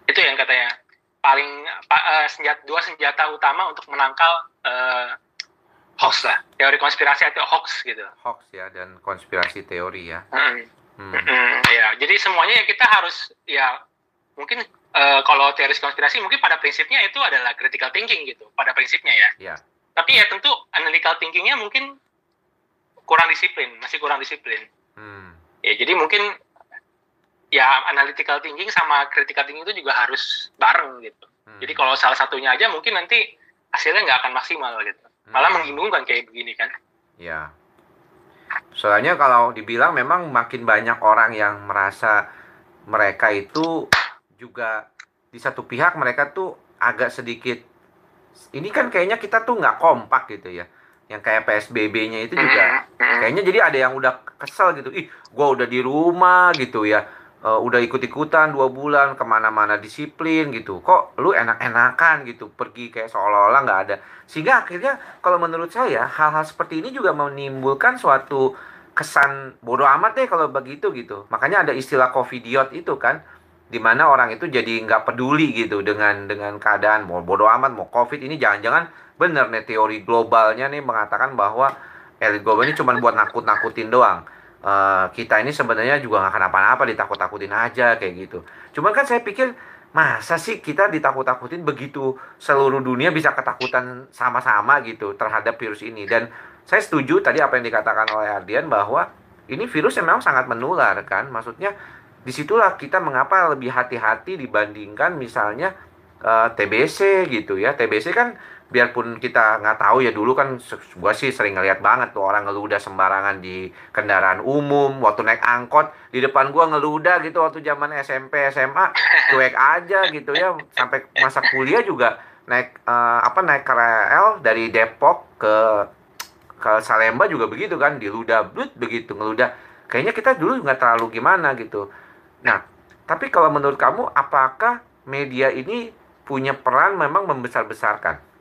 Itu yang katanya paling uh, senjata dua senjata utama untuk menangkal uh, hoax lah, teori konspirasi atau hoax gitu. Hoax ya dan konspirasi teori ya. Hmm Hmm. Hmm, ya, jadi semuanya ya kita harus ya mungkin uh, kalau teori konspirasi mungkin pada prinsipnya itu adalah critical thinking gitu, pada prinsipnya ya. Yeah. Tapi ya tentu analytical thinkingnya mungkin kurang disiplin, masih kurang disiplin. Hmm. Ya, jadi mungkin ya analytical thinking sama critical thinking itu juga harus bareng gitu. Hmm. Jadi kalau salah satunya aja mungkin nanti hasilnya nggak akan maksimal gitu. Malah hmm. membingungkan kayak begini kan. Ya. Soalnya kalau dibilang memang makin banyak orang yang merasa mereka itu juga di satu pihak mereka tuh agak sedikit ini kan kayaknya kita tuh nggak kompak gitu ya. Yang kayak PSBB-nya itu juga kayaknya jadi ada yang udah kesel gitu. Ih gue udah di rumah gitu ya uh, udah ikut-ikutan dua bulan ke mana-mana disiplin gitu. Kok lu enak-enakan gitu pergi kayak seolah-olah nggak ada. Sehingga akhirnya kalau menurut saya hal-hal seperti ini juga menimbulkan suatu kesan bodoh amat deh kalau begitu gitu. Makanya ada istilah covidiot itu kan di mana orang itu jadi nggak peduli gitu dengan dengan keadaan. Mau bodoh amat mau covid ini jangan-jangan bener nih teori globalnya nih mengatakan bahwa elit global ini cuma buat nakut-nakutin doang uh, kita ini sebenarnya juga nggak kenapa-napa ditakut-takutin aja kayak gitu. Cuman kan saya pikir masa sih kita ditakut-takutin begitu seluruh dunia bisa ketakutan sama-sama gitu terhadap virus ini? Dan saya setuju tadi apa yang dikatakan oleh Ardian bahwa ini virus yang memang sangat menular kan? Maksudnya di situlah kita mengapa lebih hati-hati dibandingkan misalnya uh, eh, TBC gitu ya. TBC kan biarpun kita nggak tahu ya dulu kan gua sih sering ngeliat banget tuh orang ngeludah sembarangan di kendaraan umum waktu naik angkot di depan gua ngeludah gitu waktu zaman SMP SMA cuek aja gitu ya. Sampai masa kuliah juga naik uh, apa naik KRL dari Depok ke ke Salemba juga begitu kan diludah blut begitu ngeludah. Kayaknya kita dulu nggak terlalu gimana gitu. Nah tapi kalau menurut kamu apakah media ini punya peran memang membesar-besarkan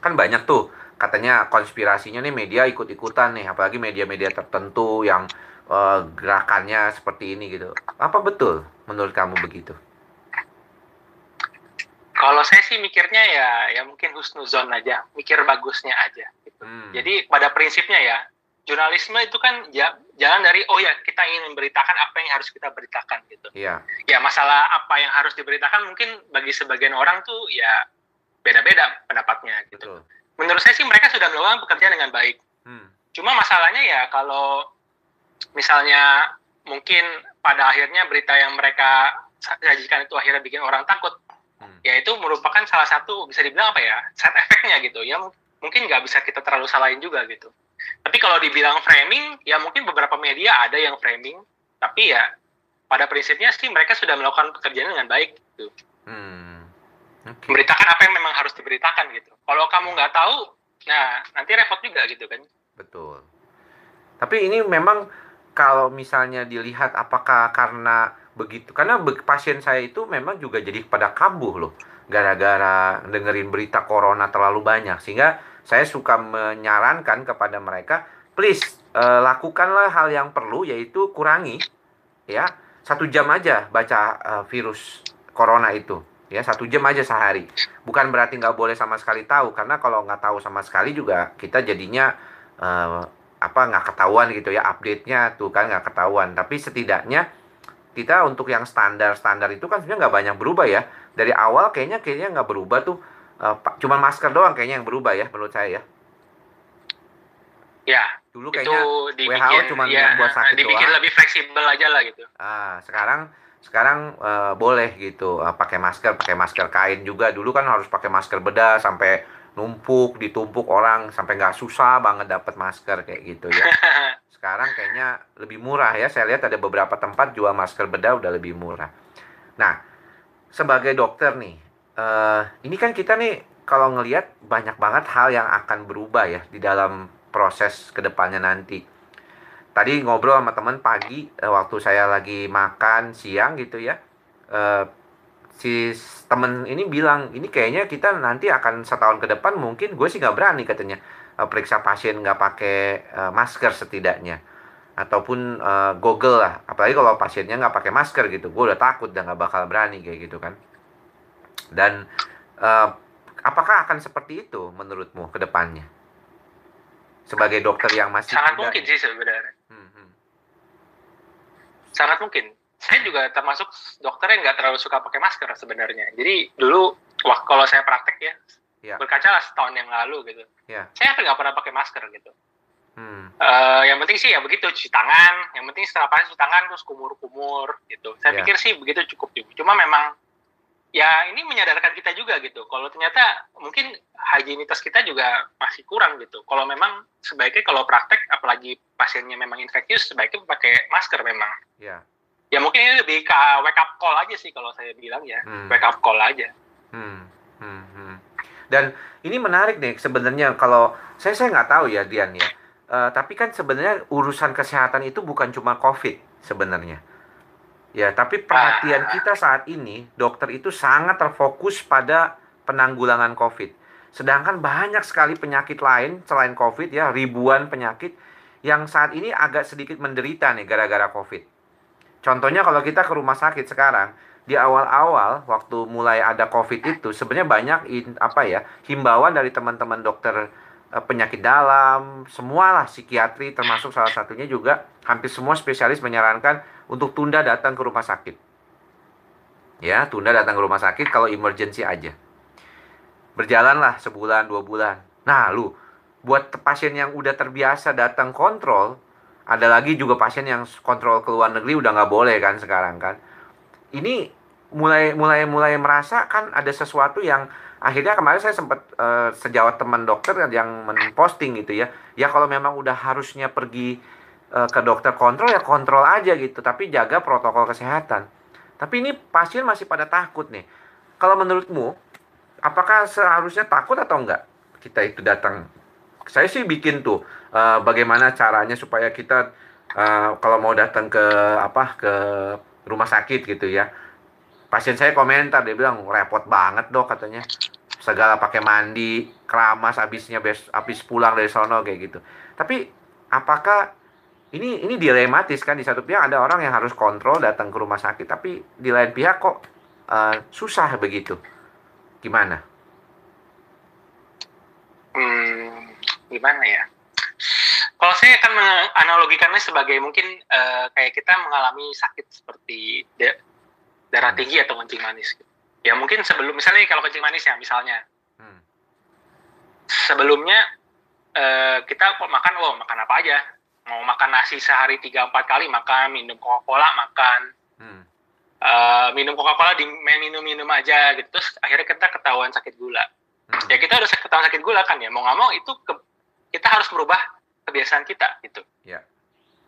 kan banyak tuh katanya konspirasinya nih media ikut-ikutan nih apalagi media-media tertentu yang uh, gerakannya seperti ini gitu apa betul menurut kamu begitu kalau saya sih mikirnya ya ya mungkin husnuzon aja mikir bagusnya aja gitu. hmm. jadi pada prinsipnya ya jurnalisme itu kan jalan dari oh ya kita ingin memberitakan apa yang harus kita beritakan gitu. Iya. Ya masalah apa yang harus diberitakan mungkin bagi sebagian orang tuh ya beda-beda pendapatnya gitu. Betul. Menurut saya sih mereka sudah melakukan pekerjaan dengan baik. Hmm. Cuma masalahnya ya kalau misalnya mungkin pada akhirnya berita yang mereka sajikan itu akhirnya bikin orang takut, hmm. ya itu merupakan salah satu bisa dibilang apa ya side effectnya gitu ya mungkin nggak bisa kita terlalu salahin juga gitu. Tapi kalau dibilang framing, ya mungkin beberapa media ada yang framing, tapi ya pada prinsipnya sih mereka sudah melakukan pekerjaan dengan baik. Gitu. Hmm okay. memberitakan apa yang memang harus diberitakan gitu. Kalau kamu nggak tahu nah nanti repot juga gitu kan. Betul. Tapi ini memang kalau misalnya dilihat apakah karena begitu karena pasien saya itu memang juga jadi pada kambuh loh gara-gara dengerin berita corona terlalu banyak. Sehingga saya suka menyarankan kepada mereka please uh, lakukanlah hal yang perlu yaitu kurangi ya satu jam aja baca uh, virus corona itu ya satu jam aja sehari. Bukan berarti nggak boleh sama sekali tahu karena kalau nggak tahu sama sekali juga kita jadinya uh, apa nggak ketahuan gitu ya update-nya tuh kan nggak ketahuan. Tapi setidaknya kita untuk yang standar standar itu kan sebenarnya nggak banyak berubah ya. Dari awal kayaknya kayaknya nggak berubah tuh uh, cuma masker doang kayaknya yang berubah ya menurut saya ya. Ya dulu kayaknya itu dibikin, WHO cuma ya, yang buat sakit dibikin doang. lebih fleksibel aja lah gitu. Ah sekarang sekarang uh, boleh gitu uh, pakai masker pakai masker kain juga. Dulu kan harus pakai masker bedah sampai numpuk ditumpuk orang sampai nggak susah banget dapat masker kayak gitu ya. Sekarang kayaknya lebih murah ya. Saya lihat ada beberapa tempat jual masker bedah udah lebih murah. Nah sebagai dokter nih uh, ini kan kita nih kalau ngelihat banyak banget hal yang akan berubah ya di dalam proses ke depannya nanti tadi ngobrol sama teman pagi uh, waktu saya lagi makan siang gitu ya. Uh, si temen ini bilang ini kayaknya kita nanti akan setahun ke depan mungkin gue sih nggak berani katanya. Uh, periksa pasien nggak pakai uh, masker setidaknya. Ataupun Google lah apalagi kalau pasiennya nggak pakai masker gitu. Gue udah takut dan nggak bakal berani kayak gitu kan. Dan uh, apakah akan seperti itu menurutmu ke depannya sebagai dokter yang masih sangat mungkin sih sebenarnya hmm, hmm. sangat mungkin saya juga termasuk dokter yang nggak terlalu suka pakai masker sebenarnya. Jadi dulu wah kalau saya praktek ya, ya. berkaca lah setahun yang lalu gitu. Ya. Saya nggak pernah pakai masker gitu. Hmm. Uh, yang penting sih ya begitu cuci tangan. Yang penting setelah pakai cuci tangan terus kumur-kumur gitu. Saya ya. pikir sih begitu cukup juga. Cuma memang ya ini menyadarkan kita juga gitu. Kalau ternyata mungkin higienitas kita juga masih kurang gitu. Kalau memang sebaiknya kalau praktek apalagi pasiennya memang infeksius sebaiknya pakai masker memang. Ya ya mungkin ini lebih ke wake up call aja sih kalau saya bilang ya hmm. wake up call aja hmm. Hmm. Hmm. dan ini menarik nih sebenarnya kalau saya saya nggak tahu ya Dian ya uh, tapi kan sebenarnya urusan kesehatan itu bukan cuma covid sebenarnya ya tapi perhatian ah. kita saat ini dokter itu sangat terfokus pada penanggulangan covid sedangkan banyak sekali penyakit lain selain covid ya ribuan penyakit yang saat ini agak sedikit menderita nih gara-gara covid Contohnya kalau kita ke rumah sakit sekarang, di awal-awal waktu mulai ada COVID itu sebenarnya banyak in, apa ya himbauan dari teman-teman dokter penyakit dalam, semualah psikiatri termasuk salah satunya juga hampir semua spesialis menyarankan untuk tunda datang ke rumah sakit. Ya, tunda datang ke rumah sakit kalau emergency aja. Berjalanlah sebulan, dua bulan. Nah, lu buat pasien yang udah terbiasa datang kontrol, ada lagi juga pasien yang kontrol ke luar negeri udah nggak boleh kan sekarang kan ini mulai mulai mulai merasa kan ada sesuatu yang akhirnya kemarin saya sempat uh, sejawat teman dokter yang memposting gitu ya. Ya kalau memang udah harusnya pergi uh, ke dokter kontrol ya kontrol aja gitu tapi jaga protokol kesehatan. Tapi ini pasien masih pada takut nih. Kalau menurutmu apakah seharusnya takut atau enggak kita itu datang? Saya sih bikin tuh uh, bagaimana caranya supaya kita uh, kalau mau datang ke apa ke rumah sakit gitu ya pasien saya komentar dia bilang repot banget dok katanya segala pakai mandi keramas habisnya bes habis pulang dari sono kayak gitu tapi apakah ini ini dilematis kan di satu pihak ada orang yang harus kontrol datang ke rumah sakit tapi di lain pihak kok uh, susah begitu gimana? Hmm, gimana ya? Kalau saya akan menganalogikannya sebagai mungkin uh, kayak kita mengalami sakit seperti darah hmm. tinggi atau kencing manis. Ya mungkin sebelum misalnya kalau kencing manis ya misalnya, hmm. sebelumnya uh, kita kok makan, oh makan apa aja? Mau makan nasi sehari tiga empat kali makan, minum Coca Cola makan, hmm. uh, minum Coca Cola di minum minum aja gitu. Terus akhirnya kita ketahuan sakit gula. Hmm. Ya kita udah ketahuan sakit gula kan ya, mau nggak mau itu ke, kita harus merubah kebiasaan kita gitu. Ya.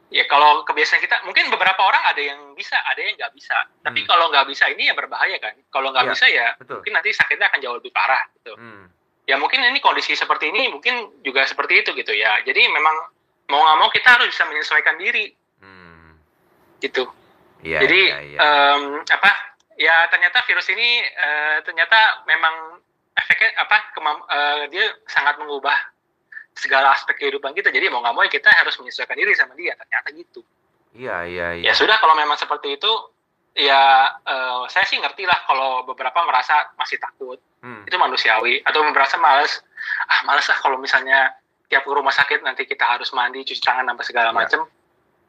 Ya kalau kebiasaan kita mungkin beberapa orang ada yang bisa ada yang nggak bisa tapi Hmm. kalau nggak bisa ini ya berbahaya kan kalau nggak Iya, bisa ya betul. mungkin nanti sakitnya akan jauh lebih parah gitu Hmm. ya mungkin ini kondisi seperti ini mungkin juga seperti itu gitu ya jadi memang mau nggak mau kita harus bisa menyesuaikan diri Hmm. gitu Iya, jadi iya, iya. em, apa ya ternyata virus ini eh, ternyata memang efeknya apa kemam- eh, dia sangat mengubah segala aspek kehidupan kita. Jadi mau nggak mau ya kita harus menyesuaikan diri sama dia. Ternyata gitu. Iya, iya, iya. ya sudah kalau memang seperti itu ya eh, saya sih ngerti lah kalau beberapa merasa masih takut. Hmm. itu manusiawi. Atau merasa males. Ah males lah kalau misalnya tiap ke rumah sakit nanti kita harus mandi cuci tangan sampai segala Ya. macam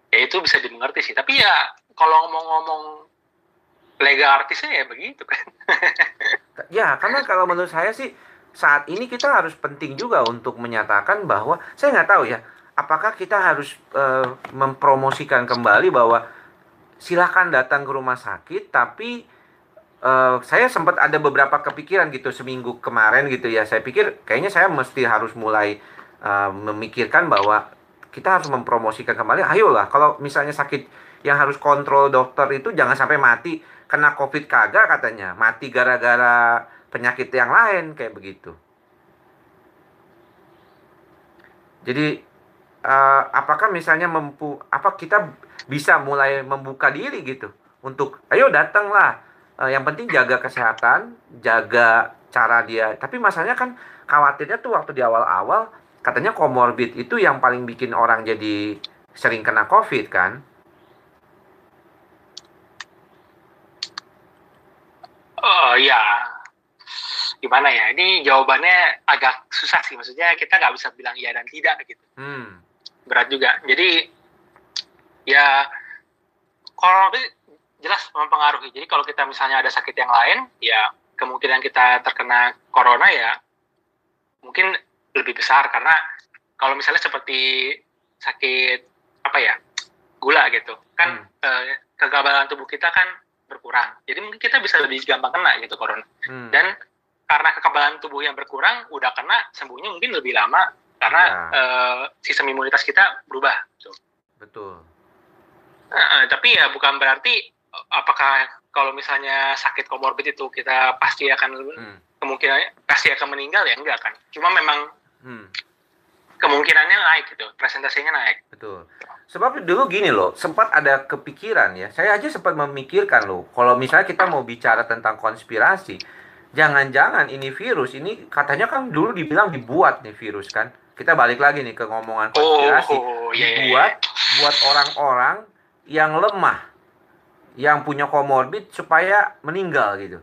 ya itu bisa dimengerti sih. Tapi ya kalau ngomong-ngomong lega artisnya ya begitu kan. Ya, karena kalau menurut saya sih saat ini kita harus penting juga untuk menyatakan bahwa saya nggak tahu ya, apakah kita harus eh, mempromosikan kembali bahwa silakan datang ke rumah sakit, tapi eh, saya sempat ada beberapa kepikiran gitu seminggu kemarin gitu ya. Saya pikir kayaknya saya mesti harus mulai eh, memikirkan bahwa kita harus mempromosikan kembali. Ayolah, kalau misalnya sakit yang harus kontrol dokter itu jangan sampai mati kena covid kagak katanya mati gara-gara penyakit yang lain kayak begitu. Jadi eh, apakah misalnya mempu apa kita bisa mulai membuka diri gitu untuk ayo datanglah. Eh, yang penting jaga kesehatan jaga cara dia. Tapi masalahnya kan khawatirnya tuh waktu di awal-awal katanya komorbid itu yang paling bikin orang jadi sering kena covid kan? Oh ya gimana ya? Ini jawabannya agak susah sih. Maksudnya kita nggak bisa bilang iya dan tidak gitu. Hmm. Berat juga. Jadi ya kalau jelas mempengaruhi. Jadi kalau kita misalnya ada sakit yang lain ya kemungkinan kita terkena corona ya mungkin lebih besar. Karena kalau misalnya seperti sakit apa ya gula gitu kan eh, kekebalan tubuh kita kan berkurang. Jadi mungkin kita bisa lebih gampang kena gitu corona. Hmm. dan karena kekebalan tubuh yang berkurang udah kena sembuhnya mungkin lebih lama karena Ya. eh, sistem imunitas kita berubah gitu. betul Eh, tapi ya bukan berarti apakah kalau misalnya sakit komorbid itu kita pasti akan hmm. kemungkinan pasti akan meninggal ya enggak kan cuma memang Hmm. kemungkinannya naik gitu presentasinya naik Betul. Sebab dulu gini loh, sempat ada kepikiran ya. Saya aja sempat memikirkan loh, kalau misalnya kita mau bicara tentang konspirasi, jangan-jangan ini virus ini katanya kan dulu dibilang dibuat nih virus kan. Kita balik lagi nih ke ngomongan konspirasi. oh iya, iya, iya. Dibuat buat orang-orang yang lemah, yang punya komorbid supaya meninggal gitu.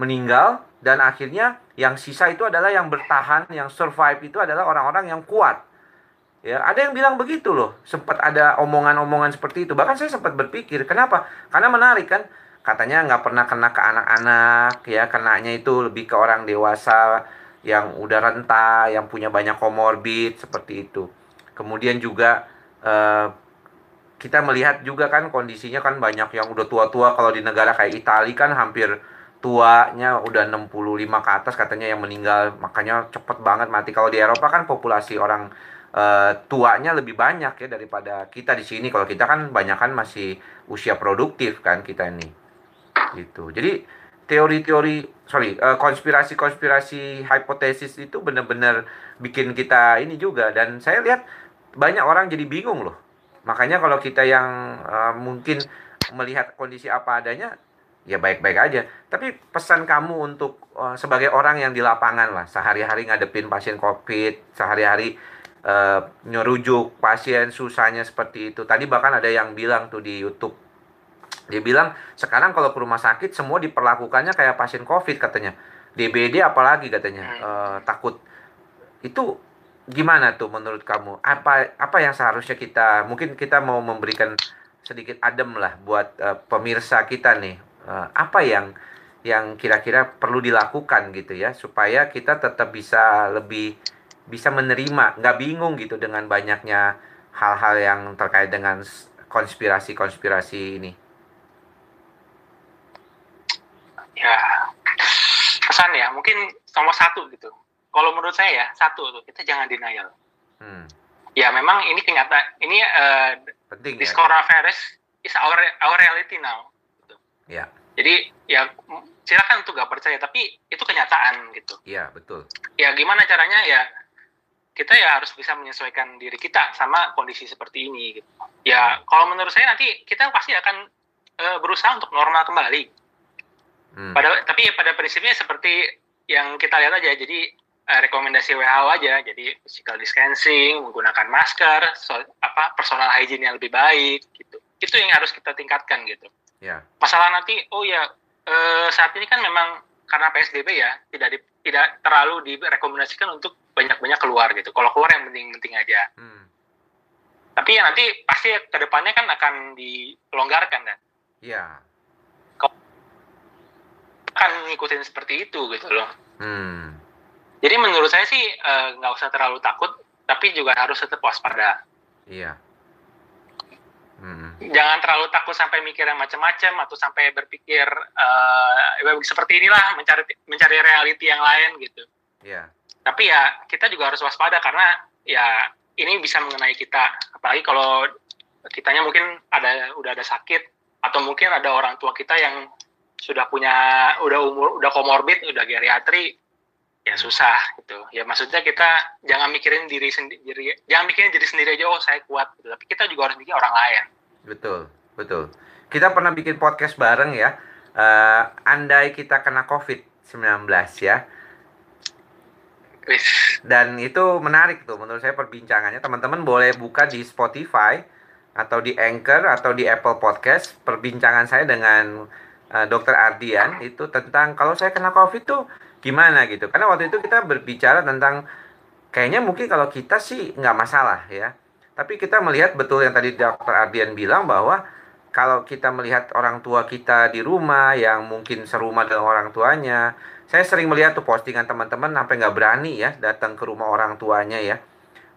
Meninggal dan akhirnya yang sisa itu adalah yang bertahan, yang survive itu adalah orang-orang yang kuat. Ya, ada yang bilang begitu loh. Sempat ada omongan-omongan seperti itu. Bahkan saya sempat berpikir, kenapa? Karena menarik kan. Katanya nggak pernah kena ke anak-anak, ya. Kenanya itu lebih ke orang dewasa yang udah renta, yang punya banyak komorbid seperti itu. Kemudian juga eh, kita melihat juga kan kondisinya kan banyak yang udah tua-tua. Kalau di negara kayak Italia kan hampir tuanya udah 65 ke atas katanya yang meninggal. Makanya cepet banget mati. Kalau di Eropa kan populasi orang eh, tuanya lebih banyak ya daripada kita di sini. Kalau kita kan banyak kan masih usia produktif kan kita ini gitu jadi teori-teori sorry eh, konspirasi-konspirasi hipotesis itu benar-benar bikin kita ini juga dan saya lihat banyak orang jadi bingung loh makanya kalau kita yang eh, mungkin melihat kondisi apa adanya ya baik-baik aja. Tapi pesan kamu untuk eh, sebagai orang yang di lapangan lah, sehari-hari ngadepin pasien COVID, sehari-hari eh, nyerujuk pasien susahnya seperti itu. Tadi bahkan ada yang bilang tuh di YouTube, dia bilang sekarang kalau ke rumah sakit semua diperlakukannya kayak pasien COVID katanya. DBD apalagi katanya eh, takut. Itu gimana tuh menurut kamu? Apa apa yang seharusnya kita mungkin kita mau memberikan sedikit adem lah buat eh, pemirsa kita nih Eh, apa yang yang kira-kira perlu dilakukan gitu ya supaya kita tetap bisa lebih bisa menerima nggak bingung gitu dengan banyaknya hal-hal yang terkait dengan konspirasi-konspirasi ini ya pesan ya mungkin nomor satu gitu kalau menurut saya ya satu tuh kita jangan denial hmm. ya memang ini kenyataan ini eh, penting this ya is our our reality now. Gitu. ya Jadi ya silakan untuk gak percaya, tapi itu kenyataan gitu. iya betul Ya gimana caranya ya kita ya harus bisa menyesuaikan diri kita sama kondisi seperti ini. Gitu. Ya kalau menurut saya nanti kita pasti akan eh, berusaha untuk normal kembali. Hmm. Pada tapi pada prinsipnya seperti yang kita lihat aja. Jadi eh, rekomendasi WHO aja. Jadi physical distancing, menggunakan masker, so- apa personal hygiene yang lebih baik gitu. Itu yang harus kita tingkatkan gitu. ya Masalah nanti oh ya eh, saat ini kan memang karena PSBB ya tidak di- tidak terlalu direkomendasikan untuk banyak-banyak keluar gitu. Kalau keluar yang penting-penting aja. hmm. Tapi ya nanti pasti ke depannya kan akan dilonggarkan kan. ya Akan ngikutin seperti itu gitu loh. hmm. Jadi menurut saya sih eh, nggak usah terlalu takut, tapi juga harus tetap waspada. iya hmm. Jangan terlalu takut sampai mikir yang macam-macam atau sampai berpikir eh, seperti inilah mencari mencari reality yang lain gitu. ya Tapi ya kita juga harus waspada karena ya ini bisa mengenai kita. Apalagi kalau kitanya mungkin ada udah ada sakit atau mungkin ada orang tua kita yang sudah punya udah umur udah komorbid udah geriatri ya susah gitu. Ya maksudnya kita jangan mikirin diri sendiri jangan mikirin diri sendiri aja oh saya kuat gitu. tapi kita juga harus mikir orang lain. Betul betul. Kita pernah bikin podcast bareng ya. Eh, andai kita kena covid 19 ya. Dan itu menarik tuh menurut saya perbincangannya. Teman-teman boleh buka di Spotify atau di Anchor atau di Apple Podcast. Perbincangan saya dengan eh, Dr. Ardian itu tentang kalau saya kena COVID tuh gimana gitu karena waktu itu kita berbicara tentang kayaknya mungkin kalau kita sih nggak masalah ya tapi kita melihat betul yang tadi Dr. Ardian bilang bahwa kalau kita melihat orang tua kita di rumah yang mungkin serumah dengan orang tuanya saya sering melihat tuh postingan teman-teman sampai nggak berani ya datang ke rumah orang tuanya ya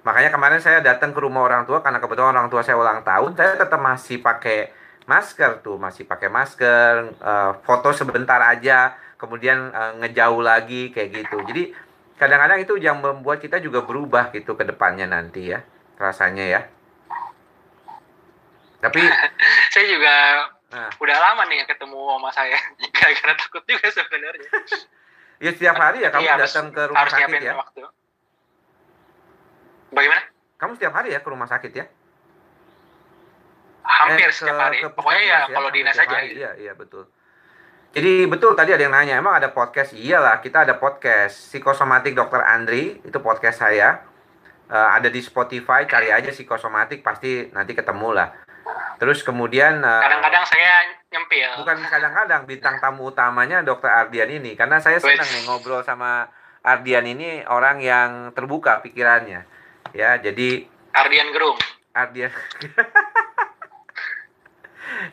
makanya kemarin saya datang ke rumah orang tua karena kebetulan orang tua saya ulang tahun saya tetap masih pakai masker tuh masih pakai masker eh, foto sebentar aja kemudian eh, ngejauh lagi kayak gitu. Jadi kadang-kadang itu yang membuat kita juga berubah gitu ke depannya nanti ya rasanya ya. Tapi saya juga nah, udah lama nih ketemu sama saya gara-gara takut juga sebenarnya. Ya setiap hari ya kamu harus- datang ke rumah harus sakit ya. waktu. Bagaimana? Kamu setiap hari ya ke rumah sakit ya hampir Eh, setiap ke- hari ke pokoknya ya puskesmas kalau dinas aja hari. Iya, iya betul. Jadi betul tadi ada yang nanya, emang ada podcast? Iyalah, kita ada podcast psikosomatik Dokter Andri, itu podcast saya. Eh, ada di Spotify, cari aja psikosomatik pasti nanti ketemu lah. Terus kemudian eh, kadang-kadang saya nyempil bukan kadang-kadang bintang tamu utamanya Dokter Ardian ini karena saya senang nih ngobrol sama Ardian ini orang yang terbuka pikirannya. Ya, jadi Ardian Gerung Ardian.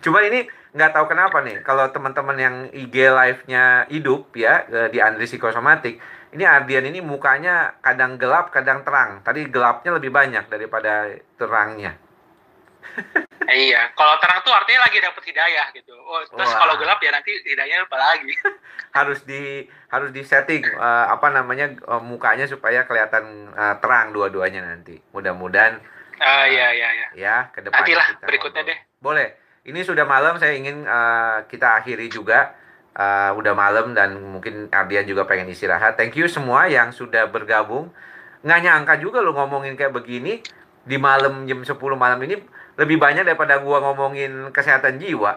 Cuman ini nggak tahu kenapa nih kalau teman-teman yang IG live-nya hidup ya eh, di Andri Psikosomatik ini Ardian ini mukanya kadang gelap kadang terang tadi gelapnya lebih banyak daripada terangnya Eh, iya kalau terang tuh artinya lagi dapet hidayah gitu oh, terus Wah. kalau gelap ya nanti hidayahnya lupa lagi harus di harus di setting eh, apa namanya eh, mukanya supaya kelihatan eh, terang dua-duanya nanti mudah-mudahan Ah iya iya iya ya ke depan Nantilah berikutnya ngobrol. deh. Boleh. Ini sudah malam saya ingin eh, kita akhiri juga Eh, udah malam dan mungkin Ardian juga pengen istirahat. Thank you semua yang sudah bergabung. Nggak nyangka juga lo ngomongin kayak begini di malam jam 10 malam ini lebih banyak daripada gua ngomongin kesehatan jiwa.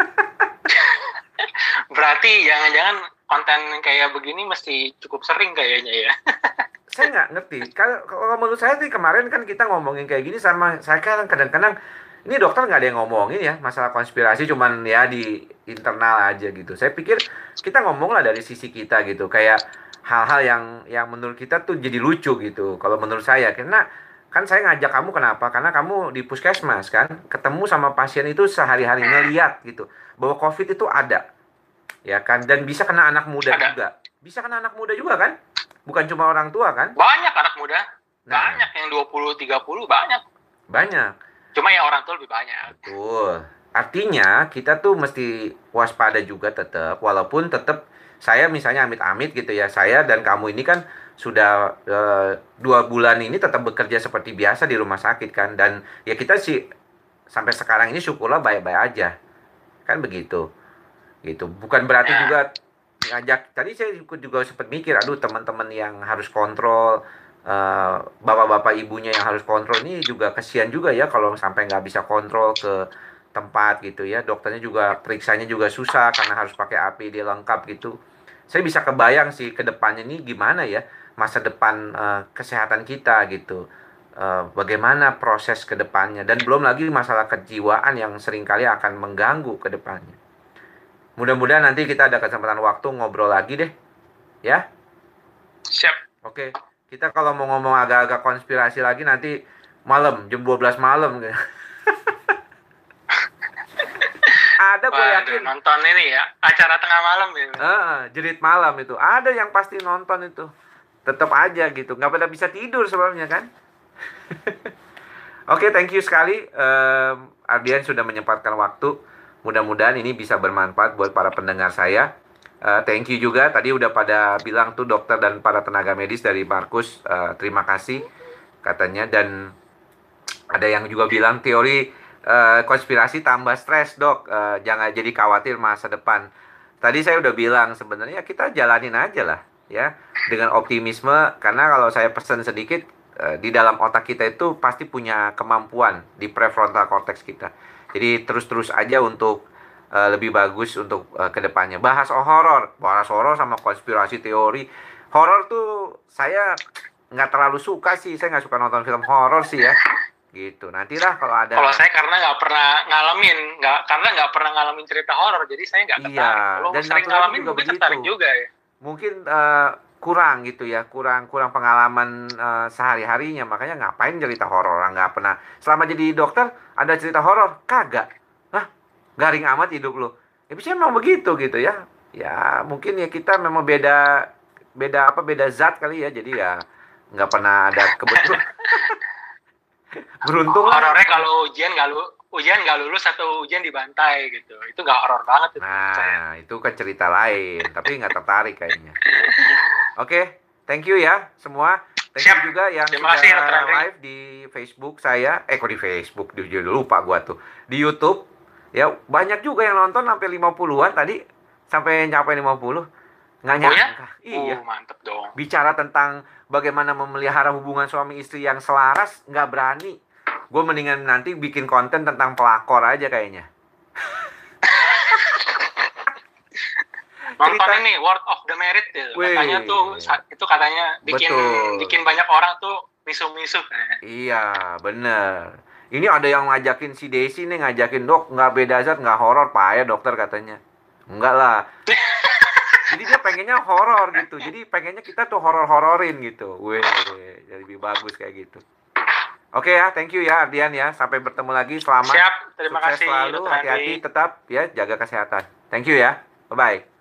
berarti jangan-jangan konten kayak begini mesti cukup sering kayaknya ya saya nggak ngerti. Kalau kalau menurut saya sih kemarin kan kita ngomongin kayak gini sama saya kan kadang-kadang ini dokter nggak ada yang ngomongin ya masalah konspirasi cuman ya di internal aja gitu. Saya pikir kita ngomong lah dari sisi kita gitu kayak hal-hal yang yang menurut kita tuh jadi lucu gitu. Kalau menurut saya karena kan saya ngajak kamu kenapa? Karena kamu di puskesmas kan ketemu sama pasien itu sehari-hari ngeliat gitu bahwa covid itu ada ya kan dan bisa kena anak muda Ada. juga. Bisa kena anak muda juga kan? Bukan cuma orang tua kan? banyak anak muda Nah. banyak yang 20 30 banyak Banyak. Cuma yang orang tua lebih banyak Betul. Artinya kita tuh mesti waspada juga tetap walaupun tetap saya misalnya amit-amit gitu ya. Saya dan kamu ini kan sudah uh, dua bulan ini tetap bekerja seperti biasa di rumah sakit kan dan ya kita sih sampai sekarang ini syukurlah baik-baik aja kan begitu gitu bukan berarti ya. juga ngajak tadi saya juga sempat mikir aduh teman-teman yang harus kontrol uh, bapak-bapak ibunya yang harus kontrol ini juga kesian juga ya kalau sampai nggak bisa kontrol ke tempat gitu ya dokternya juga periksanya juga susah karena harus pakai APD lengkap gitu saya bisa kebayang sih ke depannya ini gimana ya masa depan uh, kesehatan kita gitu. Uh, bagaimana proses ke depannya dan belum lagi masalah kejiwaan yang sering kali akan mengganggu ke depannya. Mudah-mudahan nanti kita ada kesempatan waktu ngobrol lagi deh. Ya? Siap. Oke. Kita kalau mau ngomong agak-agak konspirasi lagi nanti malam jam 12 malam. Ada gue yakin. nonton ini ya acara tengah malam ya. Uh, jerit malam itu. Ada yang pasti nonton itu. Tetap aja gitu nggak pada bisa tidur sebelumnya kan? Oke okay, thank you sekali. Um, Ardian sudah menyempatkan waktu. Mudah-mudahan ini bisa bermanfaat buat para pendengar saya uh, thank you juga. Tadi udah pada bilang tuh dokter dan para tenaga medis dari Markus uh, terima kasih katanya. Dan ada yang juga bilang teori uh, konspirasi tambah stres dok. Uh, jangan jadi khawatir masa depan. Tadi saya udah bilang sebenarnya kita jalanin aja lah ya dengan optimisme. Karena kalau saya pesan sedikit eh, di dalam otak kita itu pasti punya kemampuan di prefrontal cortex kita. Jadi terus-terus aja untuk uh, lebih bagus untuk uh, ke depannya bahas oh horor bahas horor sama konspirasi teori. Horor tuh saya nggak terlalu suka sih. Saya nggak suka nonton film horor sih ya. Gitu. Nantilah kalau ada kalau saya karena nggak pernah ngalamin nggak karena nggak pernah ngalamin cerita horor jadi saya nggak iya, kalau dan sering ngalamin juga mungkin tertarik juga ya. Mungkin uh, kurang gitu ya. Kurang kurang pengalaman uh, sehari harinya makanya ngapain cerita horor nggak pernah. Selama jadi dokter ada cerita horor kagak garing amat hidup lo ya bisa memang begitu gitu ya. Ya mungkin ya kita memang beda beda apa beda zat kali ya. Jadi ya nggak pernah ada kebetulan. Beruntung horornya kalau ujian nggak lu ujian nggak lulus atau ujian dibantai gitu. Itu nggak horor banget itu. Nah saya. itu kan cerita lain tapi nggak tertarik kayaknya. Oke okay, thank you ya semua. Thank Siap. you juga yang Terima sudah kasih, live di Facebook saya. Eh kok di Facebook? Di lupa gua tuh. Di YouTube ya banyak juga yang nonton sampai 50-an tadi. Sampai nyampe 50 nggak nyangka. oh, ya? iya. Oh, mantep dong. Bicara tentang bagaimana memelihara hubungan suami istri yang selaras nggak berani. Gue mendingan nanti bikin konten tentang pelakor aja kayaknya. Nonton Cerita... ini World of the Merit ya. katanya tuh itu katanya bikin Betul. bikin banyak orang tuh misu-misu iya bener ini ada yang ngajakin si Desi nih ngajakin dok nggak beda zat nggak horor pak ya dokter katanya enggak lah jadi dia pengennya horor gitu jadi pengennya kita tuh horor hororin gitu weh jadi lebih bagus kayak gitu Oke okay ya, thank you ya Ardian ya. Sampai bertemu lagi. Selamat. Siap. Terima Sukses kasih. selalu. Hati-hati tetap ya jaga kesehatan. Thank you ya. Bye bye.